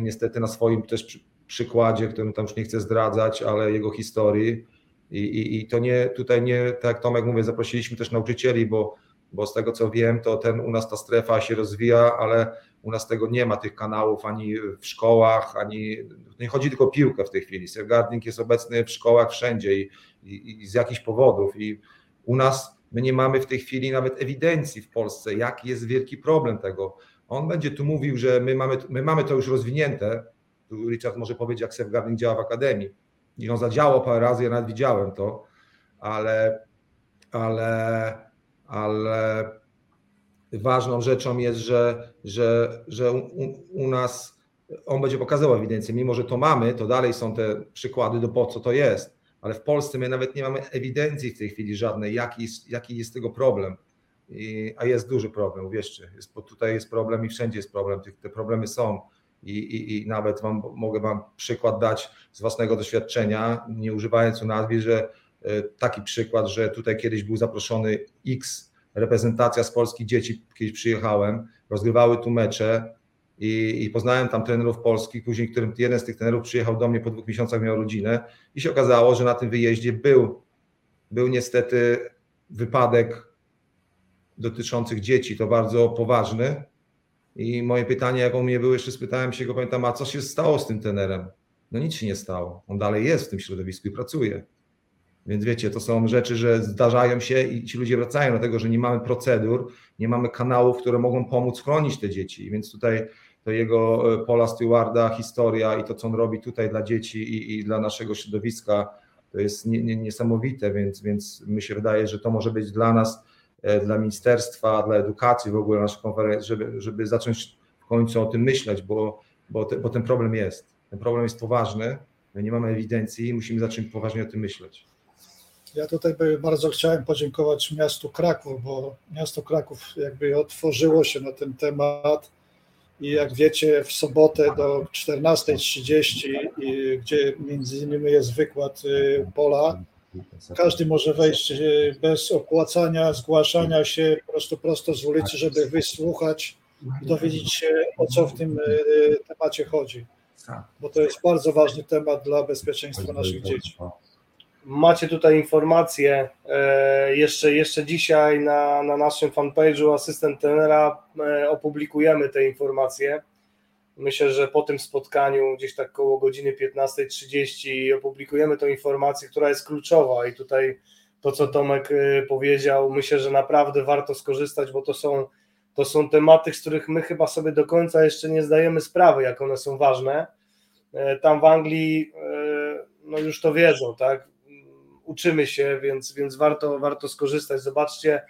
Niestety na swoim też przy, przykładzie, którym tam już nie chcę zdradzać, ale jego historii. I, i, I to nie, tutaj nie, tak jak Tomek mówię, zaprosiliśmy też nauczycieli, bo, bo z tego co wiem, to ten u nas ta strefa się rozwija, ale u nas tego nie ma, tych kanałów ani w szkołach, ani nie chodzi tylko o piłkę w tej chwili. Safeguarding jest obecny w szkołach wszędzie i, i, i z jakichś powodów. I u nas my nie mamy w tej chwili nawet ewidencji w Polsce, jaki jest wielki problem tego. On będzie tu mówił, że my mamy, my mamy to już rozwinięte. Tu Richard może powiedzieć, jak safeguarding działa w akademii. I on zadziałał parę razy, ja nawet widziałem to, ale, ale, ale ważną rzeczą jest, że, że, że u, u nas on będzie pokazywał ewidencję. Mimo, że to mamy, to dalej są te przykłady do po co to jest. Ale w Polsce my nawet nie mamy ewidencji w tej chwili żadnej, jaki jest, jaki jest tego problem. I, a jest duży problem, uwierzcie. Jest, bo tutaj jest problem i wszędzie jest problem. Te, te problemy są. I, i, I nawet wam, mogę Wam przykład dać z własnego doświadczenia, nie używając u nazwy, że e, taki przykład, że tutaj kiedyś był zaproszony X reprezentacja z Polski dzieci, kiedyś przyjechałem, rozgrywały tu mecze i, i poznałem tam trenerów polskich, później którym jeden z tych trenerów przyjechał do mnie po dwóch miesiącach, miał rodzinę i się okazało, że na tym wyjeździe był, był niestety wypadek dotyczących dzieci, to bardzo poważny i moje pytanie, jak u mnie było, jeszcze spytałem się go, pamiętam, a co się stało z tym trenerem? No nic się nie stało, on dalej jest w tym środowisku i pracuje. Więc wiecie, to są rzeczy, że zdarzają się i ci ludzie wracają dlatego, że nie mamy procedur, nie mamy kanałów, które mogą pomóc chronić te dzieci. Więc tutaj to jego Paula Stewarda historia i to, co on robi tutaj dla dzieci i, i dla naszego środowiska, to jest nie, nie, niesamowite, więc, więc mi się wydaje, że to może być dla nas, dla ministerstwa, dla edukacji w ogóle nasza konferencja, żeby, żeby zacząć w końcu o tym myśleć, bo, bo, te, bo ten problem jest. Ten problem jest poważny, my nie mamy ewidencji musimy zacząć poważnie o tym myśleć. Ja tutaj bardzo chciałem podziękować miastu Kraków, bo miasto Kraków jakby otworzyło się na ten temat i jak wiecie w sobotę do 14.30, gdzie między innymi jest wykład y, pola, każdy może wejść y, bez opłacania, zgłaszania się prosto prosto z ulicy, żeby wysłuchać i dowiedzieć się o co w tym y, temacie chodzi, bo to jest bardzo ważny temat dla bezpieczeństwa naszych dzieci. Macie tutaj informacje e, jeszcze, jeszcze dzisiaj na, na naszym fanpage'u asystent trenera e, opublikujemy te informacje. Myślę, że po tym spotkaniu gdzieś tak koło godziny 15.30 opublikujemy tą informację, która jest kluczowa i tutaj to, co Tomek e, powiedział, myślę, że naprawdę warto skorzystać, bo to są, to są tematy, z których my chyba sobie do końca jeszcze nie zdajemy sprawy, jak one są ważne. Tam w Anglii no już to wiedzą, tak? uczymy się, więc, więc warto, warto skorzystać. Zobaczcie,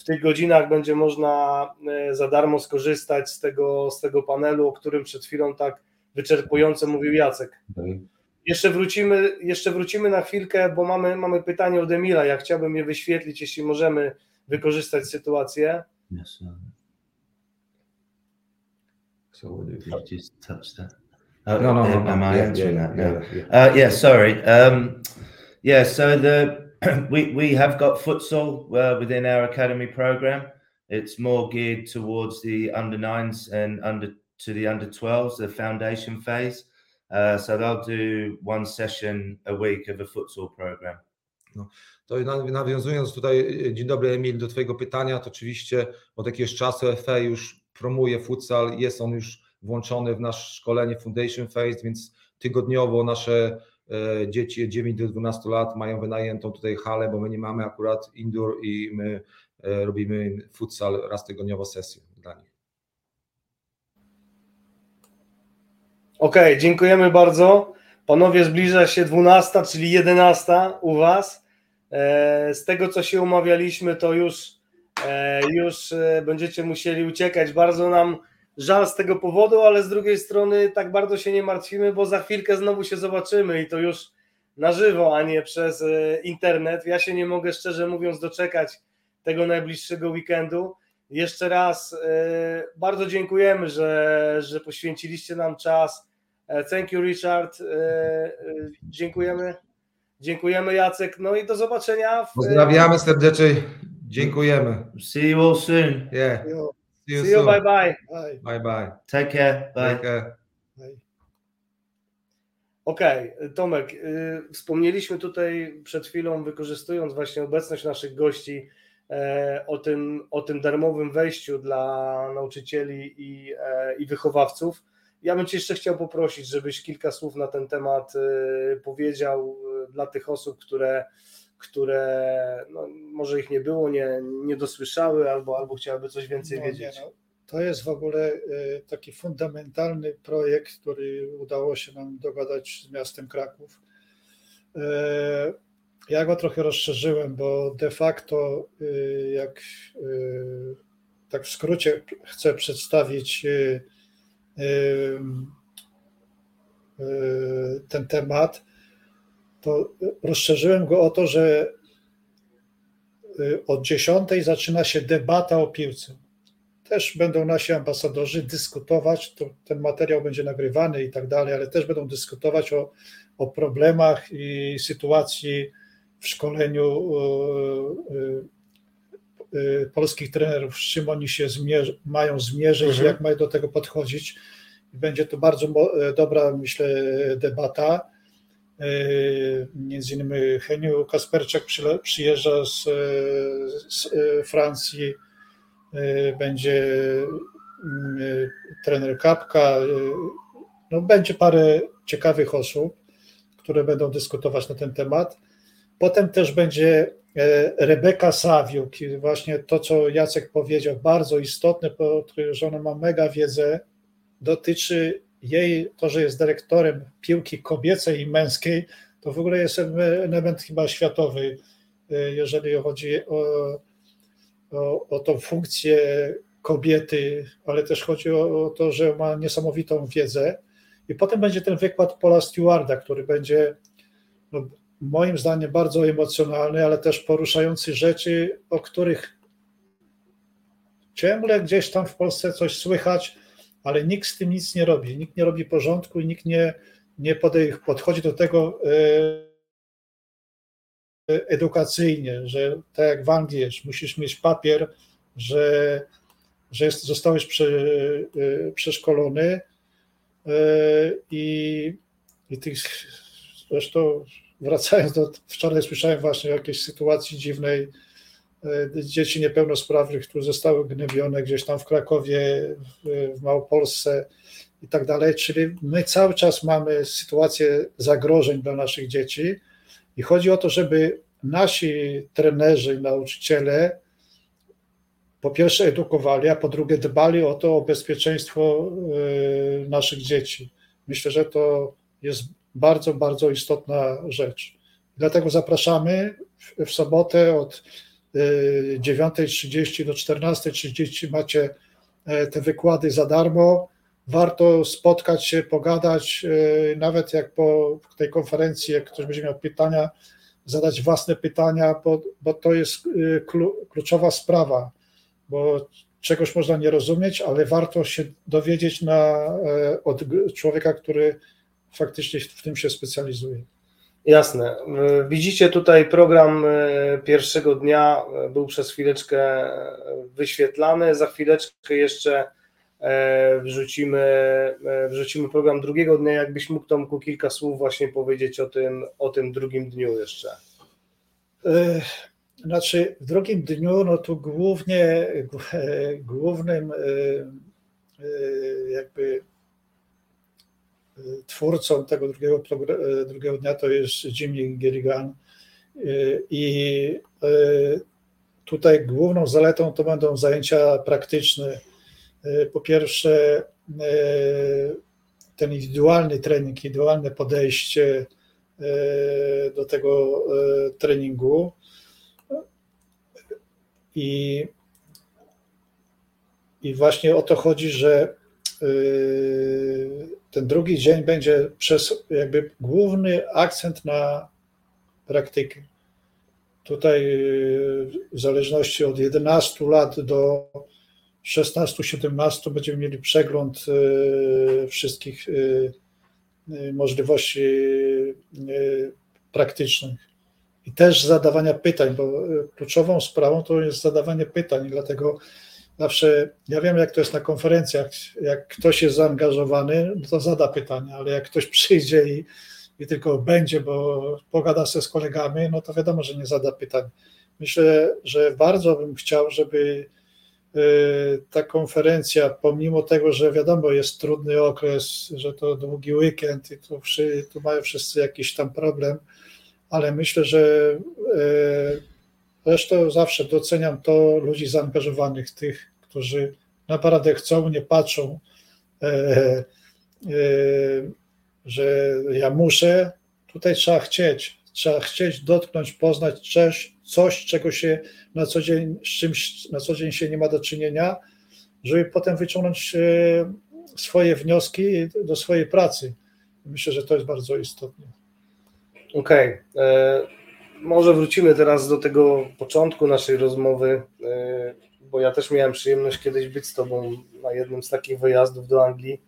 w tych godzinach będzie można e, za darmo skorzystać z tego, z tego panelu, o którym przed chwilą tak wyczerpująco mówił Jacek. Jeszcze wrócimy, jeszcze wrócimy na chwilkę, bo mamy, mamy pytanie od Emila. Ja chciałbym je wyświetlić, jeśli możemy wykorzystać sytuację. Yes, sir. So what if you just touch that? Oh, No, no, no. am no. I Yeah, answering yeah, that yeah, yeah. Uh, yeah, sorry. Um, yeah, so the we we have got futsal uh, within our academy program. It's more geared towards the under nines and under to the under twelves, the foundation phase. Uh, so they'll do one session a week of a futsal program. To na- nawiązując tutaj, e, dzień dobry Emil, do Twojego pytania, to oczywiście od jakiegoś czasu FA już promuje futsal, jest on już włączony w nasze szkolenie Foundation Phase, więc tygodniowo nasze e, dzieci 9 do 12 lat mają wynajętą tutaj halę, bo my nie mamy akurat indoor i my e, robimy futsal raz tygodniowo sesję dla nich. Okej, dziękujemy bardzo. Panowie, zbliża się 12, czyli 11 u Was. E, Z tego, co się umawialiśmy, to już, e, już e, będziecie musieli uciekać. Bardzo nam żal z tego powodu, ale z drugiej strony tak bardzo się nie martwimy, bo za chwilkę znowu się zobaczymy i to już na żywo, a nie przez e, internet. Ja się nie mogę szczerze mówiąc doczekać tego najbliższego weekendu. Jeszcze raz e, bardzo dziękujemy, że, że poświęciliście nam czas. E, Thank you, Richard. Dziękujemy. Dziękujemy, Jacek. No i do zobaczenia. W, Pozdrawiamy serdecznie, dziękujemy. See you all soon. Yeah, see you See you, bye bye. bye, Bye. Take care. Bye. Take care. Okej, Tomek, y, wspomnieliśmy tutaj przed chwilą, wykorzystując właśnie obecność naszych gości, e, o tym, o tym darmowym wejściu dla nauczycieli i, e, i wychowawców. Ja bym Cię jeszcze chciał poprosić, żebyś kilka słów na ten temat e, powiedział e, dla tych osób, które, które no, może ich nie było, nie, nie dosłyszały albo, albo chciałyby coś więcej No, wiedzieć. nie, no, to jest w ogóle y, taki fundamentalny projekt, który udało się nam dogadać z miastem Kraków. Y, Ja go trochę rozszerzyłem, bo de facto, y, jak tak w skrócie chcę przedstawić ten temat, to rozszerzyłem go o to, że y, od 10 zaczyna się debata o piłce też będą nasi ambasadorzy dyskutować, to ten materiał będzie nagrywany i tak dalej, ale też będą dyskutować o, o problemach i sytuacji w szkoleniu y, y, y, polskich trenerów, z czym oni się zmierzy, mają zmierzyć, Mhm. jak mają do tego podchodzić. Będzie to bardzo dobra, myślę, debata. Y, Między innymi Heniu Kasperczak przyjeżdża z, z y, Francji, będzie y, trener Kapka, no będzie parę ciekawych osób, które będą dyskutować na ten temat. Potem też będzie e, Rebeka Sawiuk właśnie to, co Jacek powiedział, bardzo istotne, że ona ma mega wiedzę, dotyczy jej, to, że jest dyrektorem piłki kobiecej i męskiej, to w ogóle jest element chyba światowy, e, jeżeli chodzi o, o, o tą funkcję kobiety, ale też chodzi o, o to, że ma niesamowitą wiedzę. I potem będzie ten wykład Paula Stewarda, który będzie no, moim zdaniem bardzo emocjonalny, ale też poruszający rzeczy, o których ciągle gdzieś tam w Polsce coś słychać, ale nikt z tym nic nie robi. Nikt nie robi porządku i nikt nie, nie podchodzi do tego e, edukacyjnie, że tak jak w Anglii jest, musisz mieć papier, że, że jest, zostałeś e, przeszkolony e, i, i tych, zresztą wracając do, wczoraj słyszałem właśnie o jakiejś sytuacji dziwnej, dzieci niepełnosprawnych, które zostały gnębione gdzieś tam w Krakowie, w, Małopolsce i tak dalej, czyli my cały czas mamy sytuację zagrożeń dla naszych dzieci i chodzi o to, żeby nasi trenerzy nauczyciele po pierwsze edukowali, a po drugie dbali o to, o bezpieczeństwo e, naszych dzieci. Myślę, że to jest bardzo, bardzo istotna rzecz. Dlatego zapraszamy w sobotę od 9.30 e, do 14.30 macie e, te wykłady za darmo. Warto spotkać się, pogadać, e, nawet jak po tej konferencji, jak ktoś będzie miał pytania, zadać własne pytania, bo, bo to jest kluczowa sprawa, bo czegoś można nie rozumieć, ale warto się dowiedzieć na, od człowieka, który faktycznie w tym się specjalizuje. Jasne. Widzicie tutaj program e, pierwszego dnia e, był przez chwileczkę e, wyświetlany. Za chwileczkę jeszcze wrzucimy, wrzucimy program drugiego dnia. Jakbyś mógł Tomku kilka słów właśnie powiedzieć o tym, o tym drugim dniu jeszcze. Znaczy w drugim dniu, no tu głównie głównym jakby twórcą tego drugiego, drugiego dnia to jest Jimmy Gilligan i e, tutaj główną zaletą to będą zajęcia praktyczne. E, po pierwsze e, ten indywidualny trening, indywidualne podejście do tego treningu i, i właśnie o to chodzi, że ten drugi dzień będzie przez jakby główny akcent na praktykę. Tutaj w zależności od 11 lat do 16-17 będziemy mieli przegląd e, wszystkich możliwości praktycznych i też zadawania pytań, bo kluczową sprawą to jest zadawanie pytań, dlatego zawsze, ja wiem jak to jest na konferencjach, jak ktoś jest zaangażowany, to zada pytania, ale jak ktoś przyjdzie i, i tylko będzie, bo pogada się z kolegami, no to wiadomo, że nie zada pytań. Myślę, że bardzo bym chciał, żeby y, ta konferencja, pomimo tego, że wiadomo, jest trudny okres, że to długi weekend i tu, tu mają wszyscy jakiś tam problem, ale myślę, że y, zresztą zawsze doceniam to ludzi zaangażowanych, tych, którzy naprawdę chcą, nie patrzą, e, e, że ja muszę. Tutaj trzeba chcieć, trzeba chcieć dotknąć, poznać coś, coś czego się na co dzień, z czymś na co dzień się nie ma do czynienia, żeby potem wyciągnąć e, swoje wnioski do swojej pracy. Myślę, że to jest bardzo istotne. Okej. Okay. Może wrócimy teraz do tego początku naszej rozmowy bo ja też miałem przyjemność kiedyś być z Tobą na jednym z takich wyjazdów do Anglii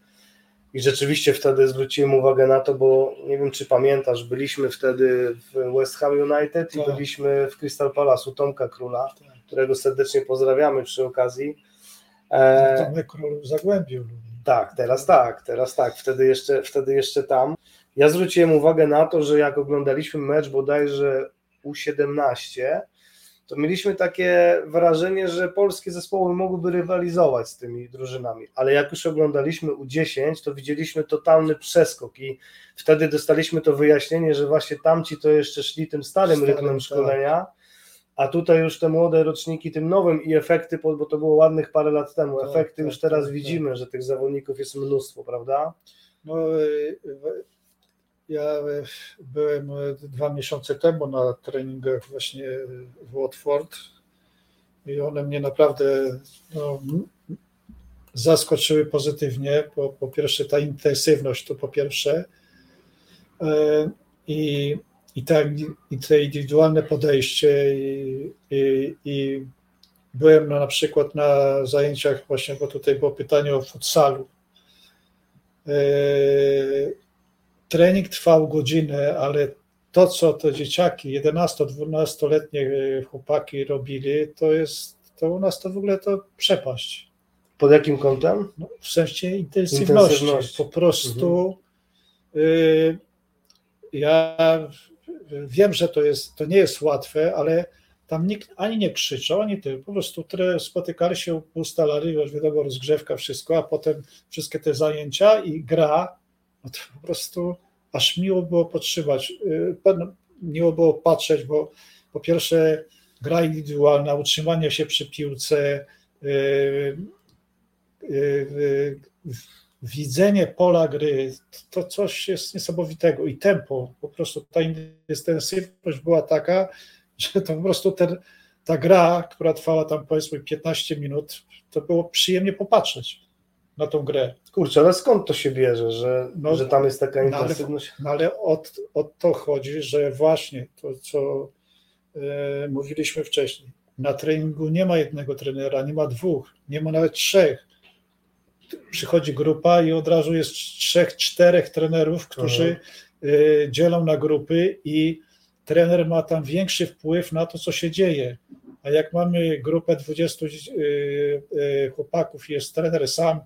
i rzeczywiście wtedy zwróciłem uwagę na to, bo nie wiem, czy pamiętasz, byliśmy wtedy w West Ham United i tak. byliśmy w Crystal Palace u Tomka Króla, tak. którego serdecznie pozdrawiamy przy okazji. E... Tomek Król w Zagłębiu. Tak, teraz tak, teraz tak, wtedy jeszcze, wtedy jeszcze tam. Ja zwróciłem uwagę na to, że jak oglądaliśmy mecz bodajże U17, to mieliśmy takie wrażenie, że polskie zespoły mogłyby rywalizować z tymi drużynami, ale jak już oglądaliśmy U10, to widzieliśmy totalny przeskok i wtedy dostaliśmy to wyjaśnienie, że właśnie tamci to jeszcze szli tym starym rytmem tak. szkolenia, a tutaj już te młode roczniki tym nowym i efekty, bo to było ładnych parę lat temu, tak, efekty już teraz tak, widzimy, tak. że tych zawodników jest mnóstwo, prawda? No, y, ja e, byłem e, dwa miesiące temu na treningach właśnie w Watford i one mnie naprawdę no, zaskoczyły pozytywnie. Po, po pierwsze ta intensywność to po pierwsze e, i i, te, i te indywidualne podejście i, i, i byłem na, na przykład na zajęciach właśnie, bo tutaj było pytanie o futsalu. E, trening trwał godzinę, ale to, co te dzieciaki, 11-12-letnie chłopaki robili, to jest, to u nas to w ogóle to przepaść. Pod jakim kątem? No, w sensie intensywności. Intensywności. Po prostu y, ja wiem, że to, jest, to nie jest łatwe, ale tam nikt ani nie krzyczał, ani ty. Po prostu spotykali się, ustalali, wiadomo, rozgrzewka, wszystko, a potem wszystkie te zajęcia i gra, no to po prostu aż miło było podtrzymać, y, pe- miło było patrzeć, bo po pierwsze gra indywidualna, utrzymanie się przy piłce, y, y, widzenie pola gry, to coś jest niesamowitego i tempo, po prostu ta intensywność była taka, że to po prostu ten, ta gra, która trwała tam powiedzmy 15 minut, to było przyjemnie popatrzeć na tą grę. Kurczę, ale skąd to się bierze, że, No, że tam jest taka no, ale- intensywność? No ale od, od to chodzi, że właśnie to, co e, mówiliśmy wcześniej, na treningu nie ma jednego trenera, nie ma dwóch, nie ma nawet trzech. Przychodzi grupa i od razu jest trzech, czterech trenerów, którzy e, dzielą na grupy i trener ma tam większy wpływ na to, co się dzieje. A jak mamy grupę 20 e, chłopaków jest trener sam,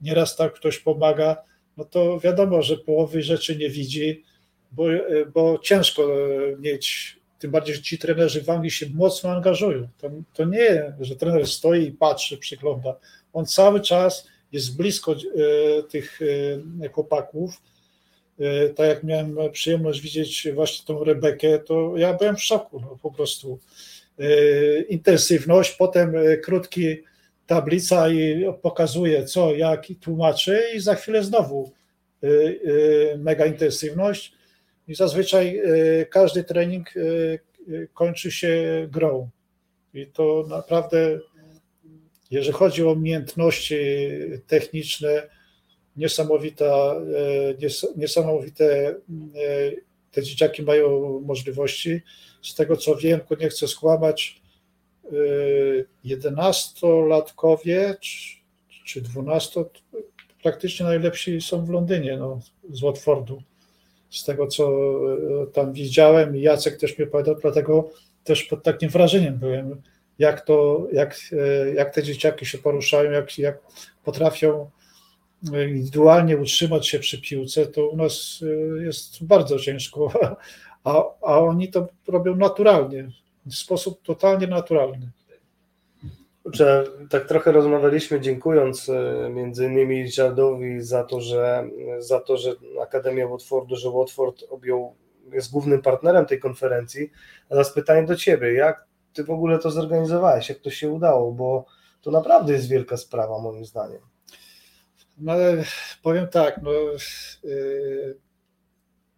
nieraz tak ktoś pomaga, no to wiadomo, że połowy rzeczy nie widzi, bo, bo ciężko mieć, tym bardziej, że ci trenerzy w Anglii się mocno angażują. To, to nie, że trener stoi i patrzy, przygląda. On cały czas jest blisko e, tych e, chłopaków. E, tak jak miałem przyjemność widzieć właśnie tą Rebekę, to ja byłem w szoku no, po prostu. E, Intensywność, potem e, krótki tablica i pokazuje co, jak i tłumaczy i za chwilę znowu y, y, mega intensywność. I zazwyczaj y, każdy trening kończy się grą. I to naprawdę jeżeli chodzi o umiejętności techniczne niesamowita, nies- niesamowite te dzieciaki mają możliwości. Z tego co wiem, nie chcę skłamać y, 11-latkowie czy- 12 praktycznie najlepsi są w Londynie, no, z Watfordu. Z tego, co y, tam widziałem i Jacek też mi opowiadał, dlatego też pod takim wrażeniem byłem, jak to, jak, y, jak te dzieciaki się poruszają, jak, jak potrafią indywidualnie utrzymać się przy piłce, to u nas jest bardzo ciężko, a, a oni to robią naturalnie, w sposób totalnie naturalny. Kurczę, tak trochę rozmawialiśmy, dziękując e, między innymi Richardowi za to, że za to, że Akademia Watfordu, że Watford objął, jest głównym partnerem tej konferencji. A teraz pytanie do Ciebie, jak Ty w ogóle to zorganizowałeś, jak to się udało, bo to naprawdę jest wielka sprawa moim zdaniem. No powiem tak, no, y,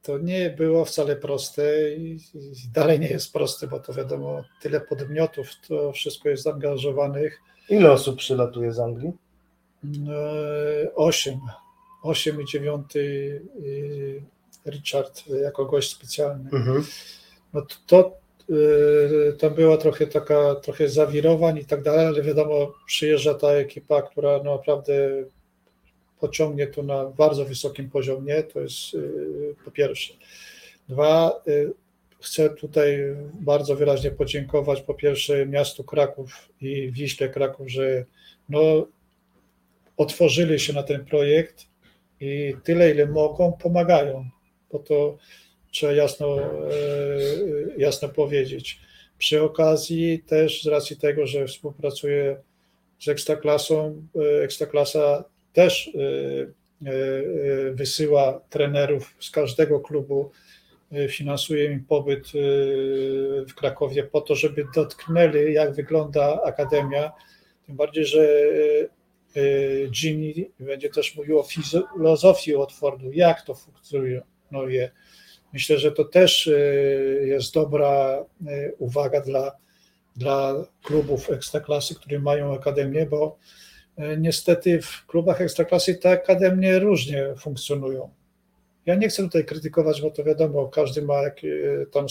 to nie było wcale proste i, i dalej nie jest proste, bo to wiadomo, tyle podmiotów, to wszystko jest zaangażowanych. Ile osób przylatuje z Anglii? E, Osiem, osiem i dziewiąty y, Richard jako gość specjalny. Mhm. No to, to y, tam była trochę taka, trochę zawirowań i tak dalej, ale wiadomo, przyjeżdża ta ekipa, która no naprawdę pociągnie to na bardzo wysokim poziomie, to jest y, po pierwsze. Dwa, y, chcę tutaj bardzo wyraźnie podziękować po pierwsze miastu Kraków i Wiśle Kraków, że no, otworzyli się na ten projekt i tyle, ile mogą, pomagają, bo to trzeba jasno, e, jasno powiedzieć. Przy okazji też z racji tego, że współpracuję z Ekstraklasą, e, Ekstraklasa też e, e, wysyła trenerów z każdego klubu, finansuje im pobyt w Krakowie po to, żeby dotknęli, jak wygląda akademia. Tym bardziej, że Jimmy będzie też mówił o filozofii Watfordu, jak to funkcjonuje. Myślę, że to też jest dobra uwaga dla, dla klubów ekstraklasy, które mają akademię, bo niestety w klubach ekstraklasy te akademie różnie funkcjonują. ja nie chcę tutaj krytykować, bo to wiadomo, każdy ma jak, tam.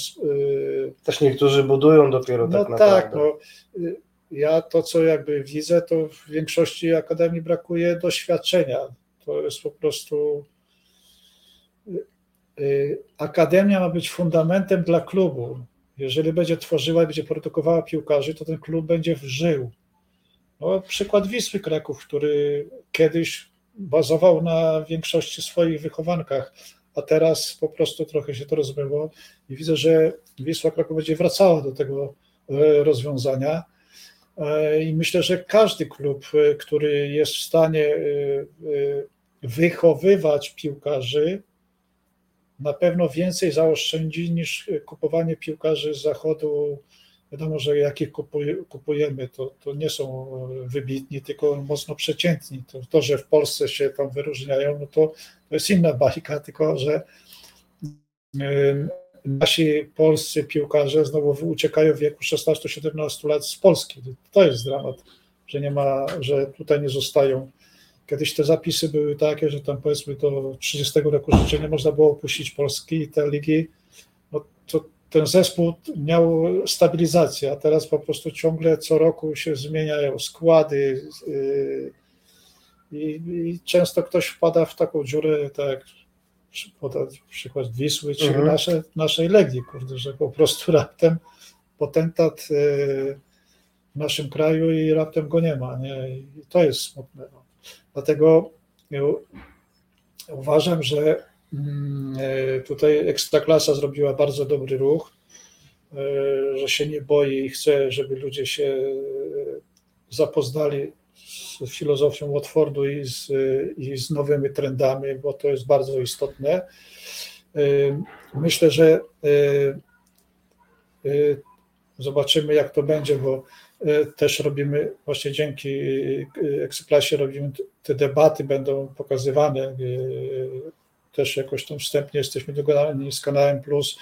Też niektórzy budują dopiero no tak naprawdę. Tak, no, ja to, co jakby widzę, to w większości akademii brakuje doświadczenia. To jest po prostu. Akademia ma być fundamentem dla klubu. Jeżeli będzie tworzyła i będzie produkowała piłkarzy, to ten klub będzie żył. No, przykład Wisły Kraków, który kiedyś bazował na większości swoich wychowankach, a teraz po prostu trochę się to rozmyło i widzę, że Wisła Kraków będzie wracała do tego e, rozwiązania. E, I myślę, że każdy klub, e, który jest w stanie wychowywać piłkarzy, na pewno więcej zaoszczędzi niż kupowanie piłkarzy z zachodu. Wiadomo, że jakich kupujemy, to, to nie są wybitni, tylko mocno przeciętni. To, to, że w Polsce się tam wyróżniają, no to, to jest inna bajka, tylko że nasi polscy piłkarze znowu uciekają w wieku 16-17 lat z Polski. To jest dramat, że nie ma, że tutaj nie zostają Kiedyś te zapisy były takie, że tam powiedzmy do 30 roku życia nie można było opuścić Polski i te ligi, no to ten zespół miał stabilizację, a teraz po prostu ciągle co roku się zmieniają składy yy, i, i często ktoś wpada w taką dziurę, tak jak podać przykład Wisły czy mhm. nasze, naszej Legii, kurde, że po prostu raptem potentat yy, w naszym kraju i raptem go nie ma. Nie? I to jest smutne. No. Dlatego uważam, że tutaj Ekstraklasa zrobiła bardzo dobry ruch, e, że się nie boi i chce, żeby ludzie się e, zapoznali z filozofią Watfordu i z, i z nowymi trendami, bo to jest bardzo istotne. Myślę, że zobaczymy, jak to będzie, bo E, też robimy, właśnie dzięki e, Ekstraklasie robimy te debaty, będą pokazywane, e, też jakoś tam wstępnie jesteśmy dogadani z kanałem Plus,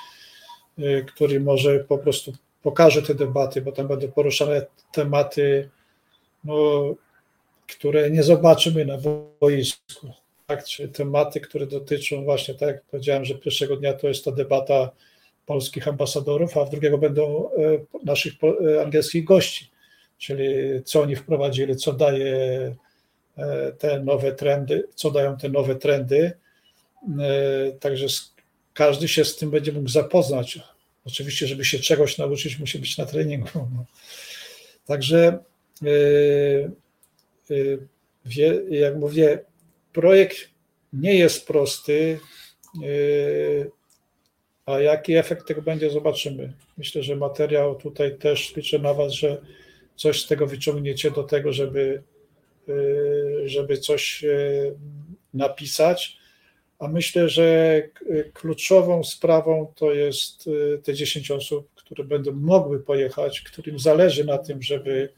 który może po prostu pokaże te debaty, bo tam będą poruszane tematy, no, które nie zobaczymy na boisku. Tak? Czy tematy, które dotyczą właśnie, tak jak powiedziałem, że pierwszego dnia to jest ta debata polskich ambasadorów, a w drugiego będą e, naszych e, angielskich gości, czyli co oni wprowadzili, co daje te nowe trendy, co dają te nowe trendy. Także każdy się z tym będzie mógł zapoznać. Oczywiście, żeby się czegoś nauczyć, musi być na treningu. No. Także jak mówię, projekt nie jest prosty. A jaki efekt tego będzie, zobaczymy. Myślę, że materiał tutaj też liczę na Was, że coś z tego wyciągniecie do tego, żeby, żeby coś napisać. A myślę, że kluczową sprawą to jest y, te 10 osób, które będą mogły pojechać, którym zależy na tym, żeby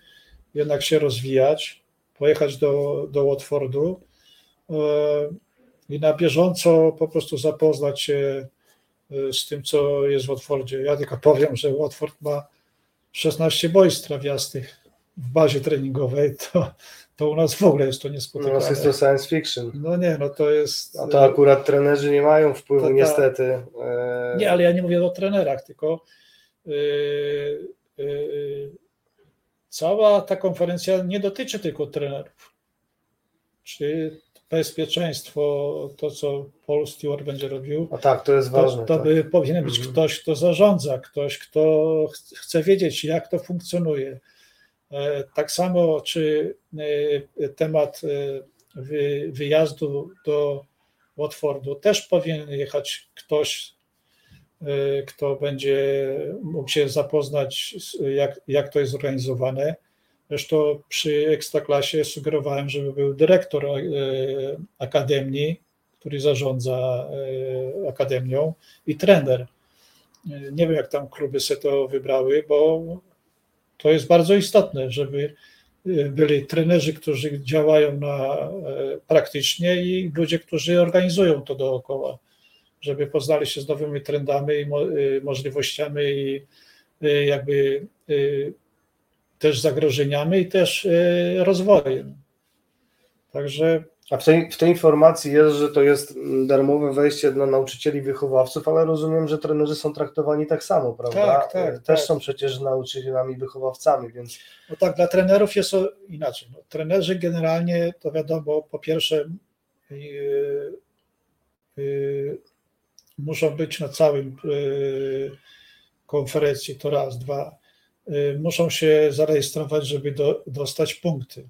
jednak się rozwijać, pojechać do, do Watfordu i na bieżąco po prostu zapoznać się Y, z tym, co jest w Watfordzie. Ja tylko powiem, że Watford ma 16 boisk trawiastych w bazie treningowej, to, to u nas w ogóle jest to niespotykane. U nas jest to science fiction. No nie, no to jest... A to akurat trenerzy nie mają wpływu, ta, niestety. E, nie, ale ja nie mówię o trenerach, tylko yy, yy, cała ta konferencja nie dotyczy tylko trenerów. Czy bezpieczeństwo, to co Paul Stewart będzie robił. A tak, to jest ważne. To, to by tak. powinien być mhm. ktoś, kto zarządza, ktoś, kto chce wiedzieć, jak to funkcjonuje. E, tak samo, czy e, temat e, wyjazdu do Watfordu też powinien jechać ktoś, kto będzie mógł się zapoznać, jak, jak to jest zorganizowane Zresztą przy Ekstraklasie sugerowałem, żeby był dyrektor akademii, który zarządza akademią i trener. Nie wiem, jak tam kluby sobie to wybrały, bo to jest bardzo istotne, żeby byli trenerzy, którzy działają na, praktycznie i ludzie, którzy organizują to dookoła, żeby poznali się z nowymi trendami i możliwościami i jakby też zagrożeniami i też e, rozwojem. Także A w tej, w tej informacji jest, że to jest darmowe wejście dla nauczycieli wychowawców, ale rozumiem, że trenerzy są traktowani tak samo, prawda? Tak, tak, Też tak. są przecież nauczycielami wychowawcami, więc No tak, dla trenerów jest inaczej. No, trenerzy generalnie, to wiadomo, po pierwsze yy, yy, muszą być na całym yy, konferencji, to raz, dwa. Yy, muszą się zarejestrować, żeby do, dostać punkty.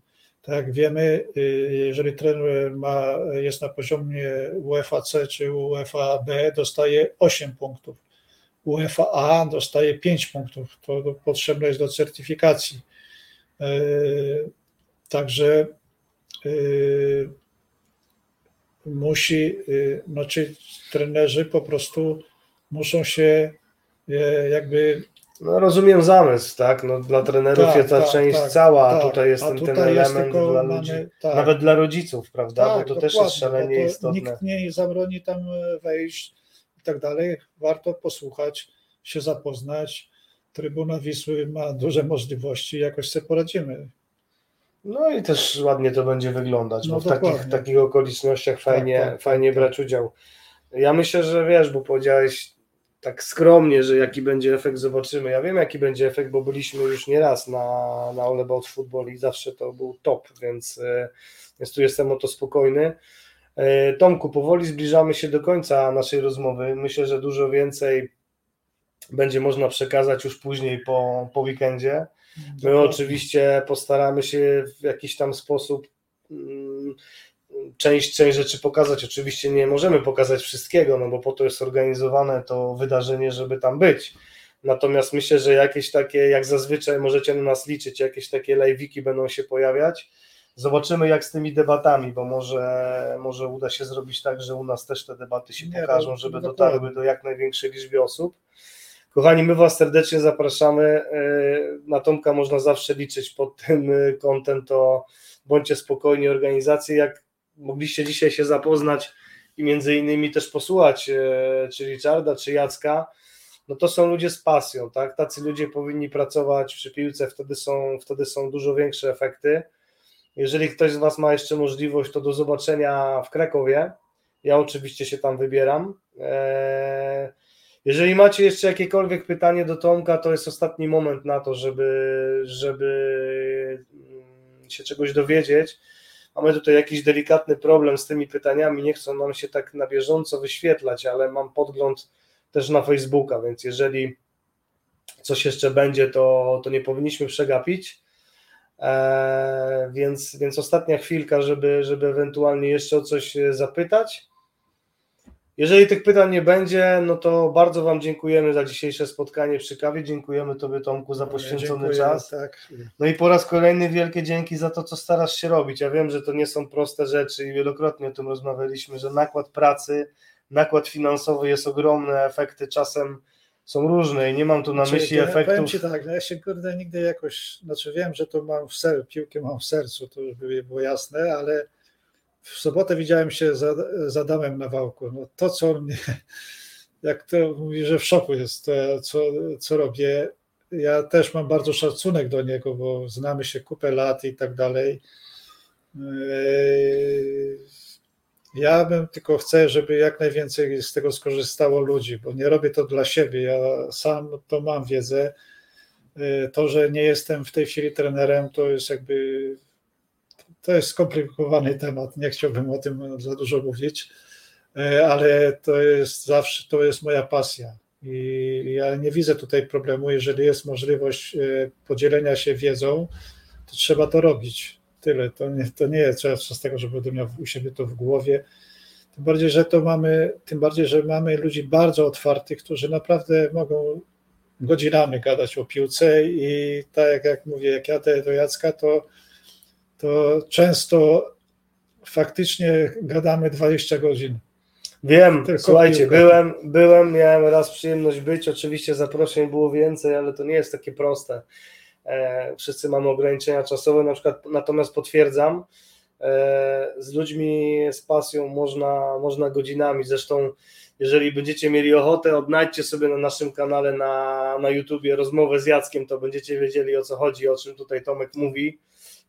Tak jak wiemy, yy, jeżeli trener ma, jest na poziomie UEFA C czy UEFA B, dostaje 8 punktów. UEFA A dostaje 5 punktów. To potrzebne jest do certyfikacji. Yy, Także yy, musi, znaczy trenerzy po prostu muszą się jakby no, rozumiem zamysł, tak? No, dla trenerów Tak, jest ta tak, część tak, cała, a tak, tutaj jest a ten, ten tutaj jest element dla mamy- ludzi, tak. nawet dla rodziców, prawda? Tak, Bo to też dokładnie, jest szalenie istotne. Nikt nie zabroni tam wejść i tak dalej. Warto posłuchać, się zapoznać. Trybuna Wisły ma duże możliwości, jakoś sobie poradzimy. No i też ładnie to będzie wyglądać, No bo w takich, dokładnie. takich okolicznościach fajnie, tak, tak, fajnie brać udział. Ja myślę, że wiesz, bo powiedziałeś tak skromnie, że jaki będzie efekt, zobaczymy. Ja wiem, jaki będzie efekt, bo byliśmy już nieraz na, na All About Football i zawsze to był top, więc, e, więc tu jestem o to spokojny. E, Tomku, powoli zbliżamy się do końca naszej rozmowy. Myślę, że dużo więcej będzie można przekazać już później po, po weekendzie. My oczywiście postaramy się w jakiś tam sposób mm, część, część rzeczy pokazać. Oczywiście nie możemy pokazać wszystkiego, no bo po to jest organizowane to wydarzenie, żeby tam być. Natomiast myślę, że jakieś takie, jak zazwyczaj możecie na nas liczyć, jakieś takie live'iki będą się pojawiać. Zobaczymy jak z tymi debatami, bo może, może uda się zrobić tak, że u nas też te debaty się Nie, pokażą, no, żeby dokładnie. dotarły do jak największej liczby osób. Kochani, my Was serdecznie zapraszamy. E, Na Tomka można zawsze liczyć pod tym e, kątem, to bądźcie spokojni, organizacje. Jak mogliście dzisiaj się zapoznać i między innymi też posłuchać, e, czy Richarda, czy Jacka, no to są ludzie z pasją, tak? Tacy ludzie powinni pracować przy piłce, wtedy są, wtedy są dużo większe efekty. Jeżeli ktoś z Was ma jeszcze możliwość, to do zobaczenia w Krakowie. Ja oczywiście się tam wybieram. Eee, jeżeli macie jeszcze jakiekolwiek pytanie do Tomka, to jest ostatni moment na to, żeby, żeby mm, się czegoś dowiedzieć. Mamy tutaj jakiś delikatny problem z tymi pytaniami, nie chcą nam się tak na bieżąco wyświetlać, ale mam podgląd też na Facebooka, więc jeżeli coś jeszcze będzie, to, to nie powinniśmy przegapić. Eee, więc, więc ostatnia chwilka, żeby, żeby ewentualnie jeszcze o coś zapytać. Jeżeli tych pytań nie będzie, no to bardzo Wam dziękujemy za dzisiejsze spotkanie przy kawie. Dziękujemy Tobie, Tomku, za poświęcony Dziękuję, czas. Tak. No i po raz kolejny wielkie dzięki za to, co starasz się robić. Ja wiem, że to nie są proste rzeczy i wielokrotnie o tym rozmawialiśmy, że nakład pracy, nakład finansowy jest ogromny, efekty czasem są różne i nie mam tu na Znaczy, myśli ja Powiem efektów. Ci tak, no ja się kurde nigdy jakoś, znaczy wiem, że to mam w sercu, piłkę mam w sercu, to żeby było jasne, ale w sobotę widziałem się z, z Adamem na wałku. No to, co on mnie, jak to mówi, że w szoku jest, to, co, co robię. Ja też mam bardzo szacunek do niego, bo znamy się kupę lat i tak dalej. Yy, Ja bym tylko chcę, żeby jak najwięcej z tego skorzystało ludzi, bo nie robię to dla siebie. Ja sam to mam wiedzę. Yy, To, że nie jestem w tej chwili trenerem, to jest jakby to jest skomplikowany temat. Nie chciałbym o tym za dużo mówić, yy, ale to jest zawsze to jest moja pasja. I ja nie widzę tutaj problemu. Jeżeli jest możliwość yy, podzielenia się wiedzą, to trzeba to robić. Tyle. To nie, to nie czas z tego, że będę miał u siebie to w głowie. Tym bardziej, że to mamy, tym bardziej, że mamy ludzi bardzo otwartych, którzy naprawdę mogą godzinami gadać o piłce i tak jak mówię, jak jadę do Jacka, to, to często faktycznie gadamy 20 godzin. Wiem, Tylko słuchajcie, piłka. byłem, byłem, miałem raz przyjemność być, oczywiście zaproszeń było więcej, ale to nie jest takie proste. E, wszyscy mamy ograniczenia czasowe, na przykład, natomiast potwierdzam, e, z ludźmi z pasją można, można godzinami, zresztą jeżeli będziecie mieli ochotę, odnajdźcie sobie na naszym kanale na, na YouTubie rozmowę z Jackiem, to będziecie wiedzieli o co chodzi, o czym tutaj Tomek mówi.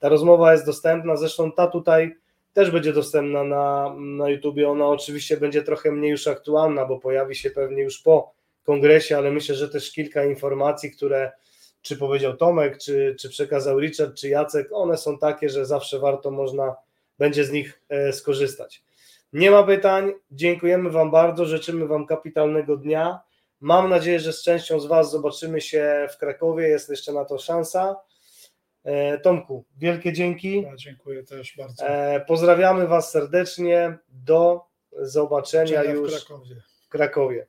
Ta rozmowa jest dostępna, zresztą ta tutaj też będzie dostępna na, na YouTubie. Ona oczywiście będzie trochę mniej już aktualna, bo pojawi się pewnie już po kongresie, ale myślę, że też kilka informacji, które czy powiedział Tomek, czy, czy przekazał Richard, czy Jacek, one są takie, że zawsze warto można będzie z nich e, skorzystać. Nie ma pytań. Dziękujemy Wam bardzo. Życzymy Wam kapitalnego dnia. Mam nadzieję, że z częścią z Was zobaczymy się w Krakowie. Jest jeszcze na to szansa. E, Tomku, wielkie dzięki. Ja dziękuję też bardzo. E, pozdrawiamy Was serdecznie. Do zobaczenia już w Krakowie. w Krakowie.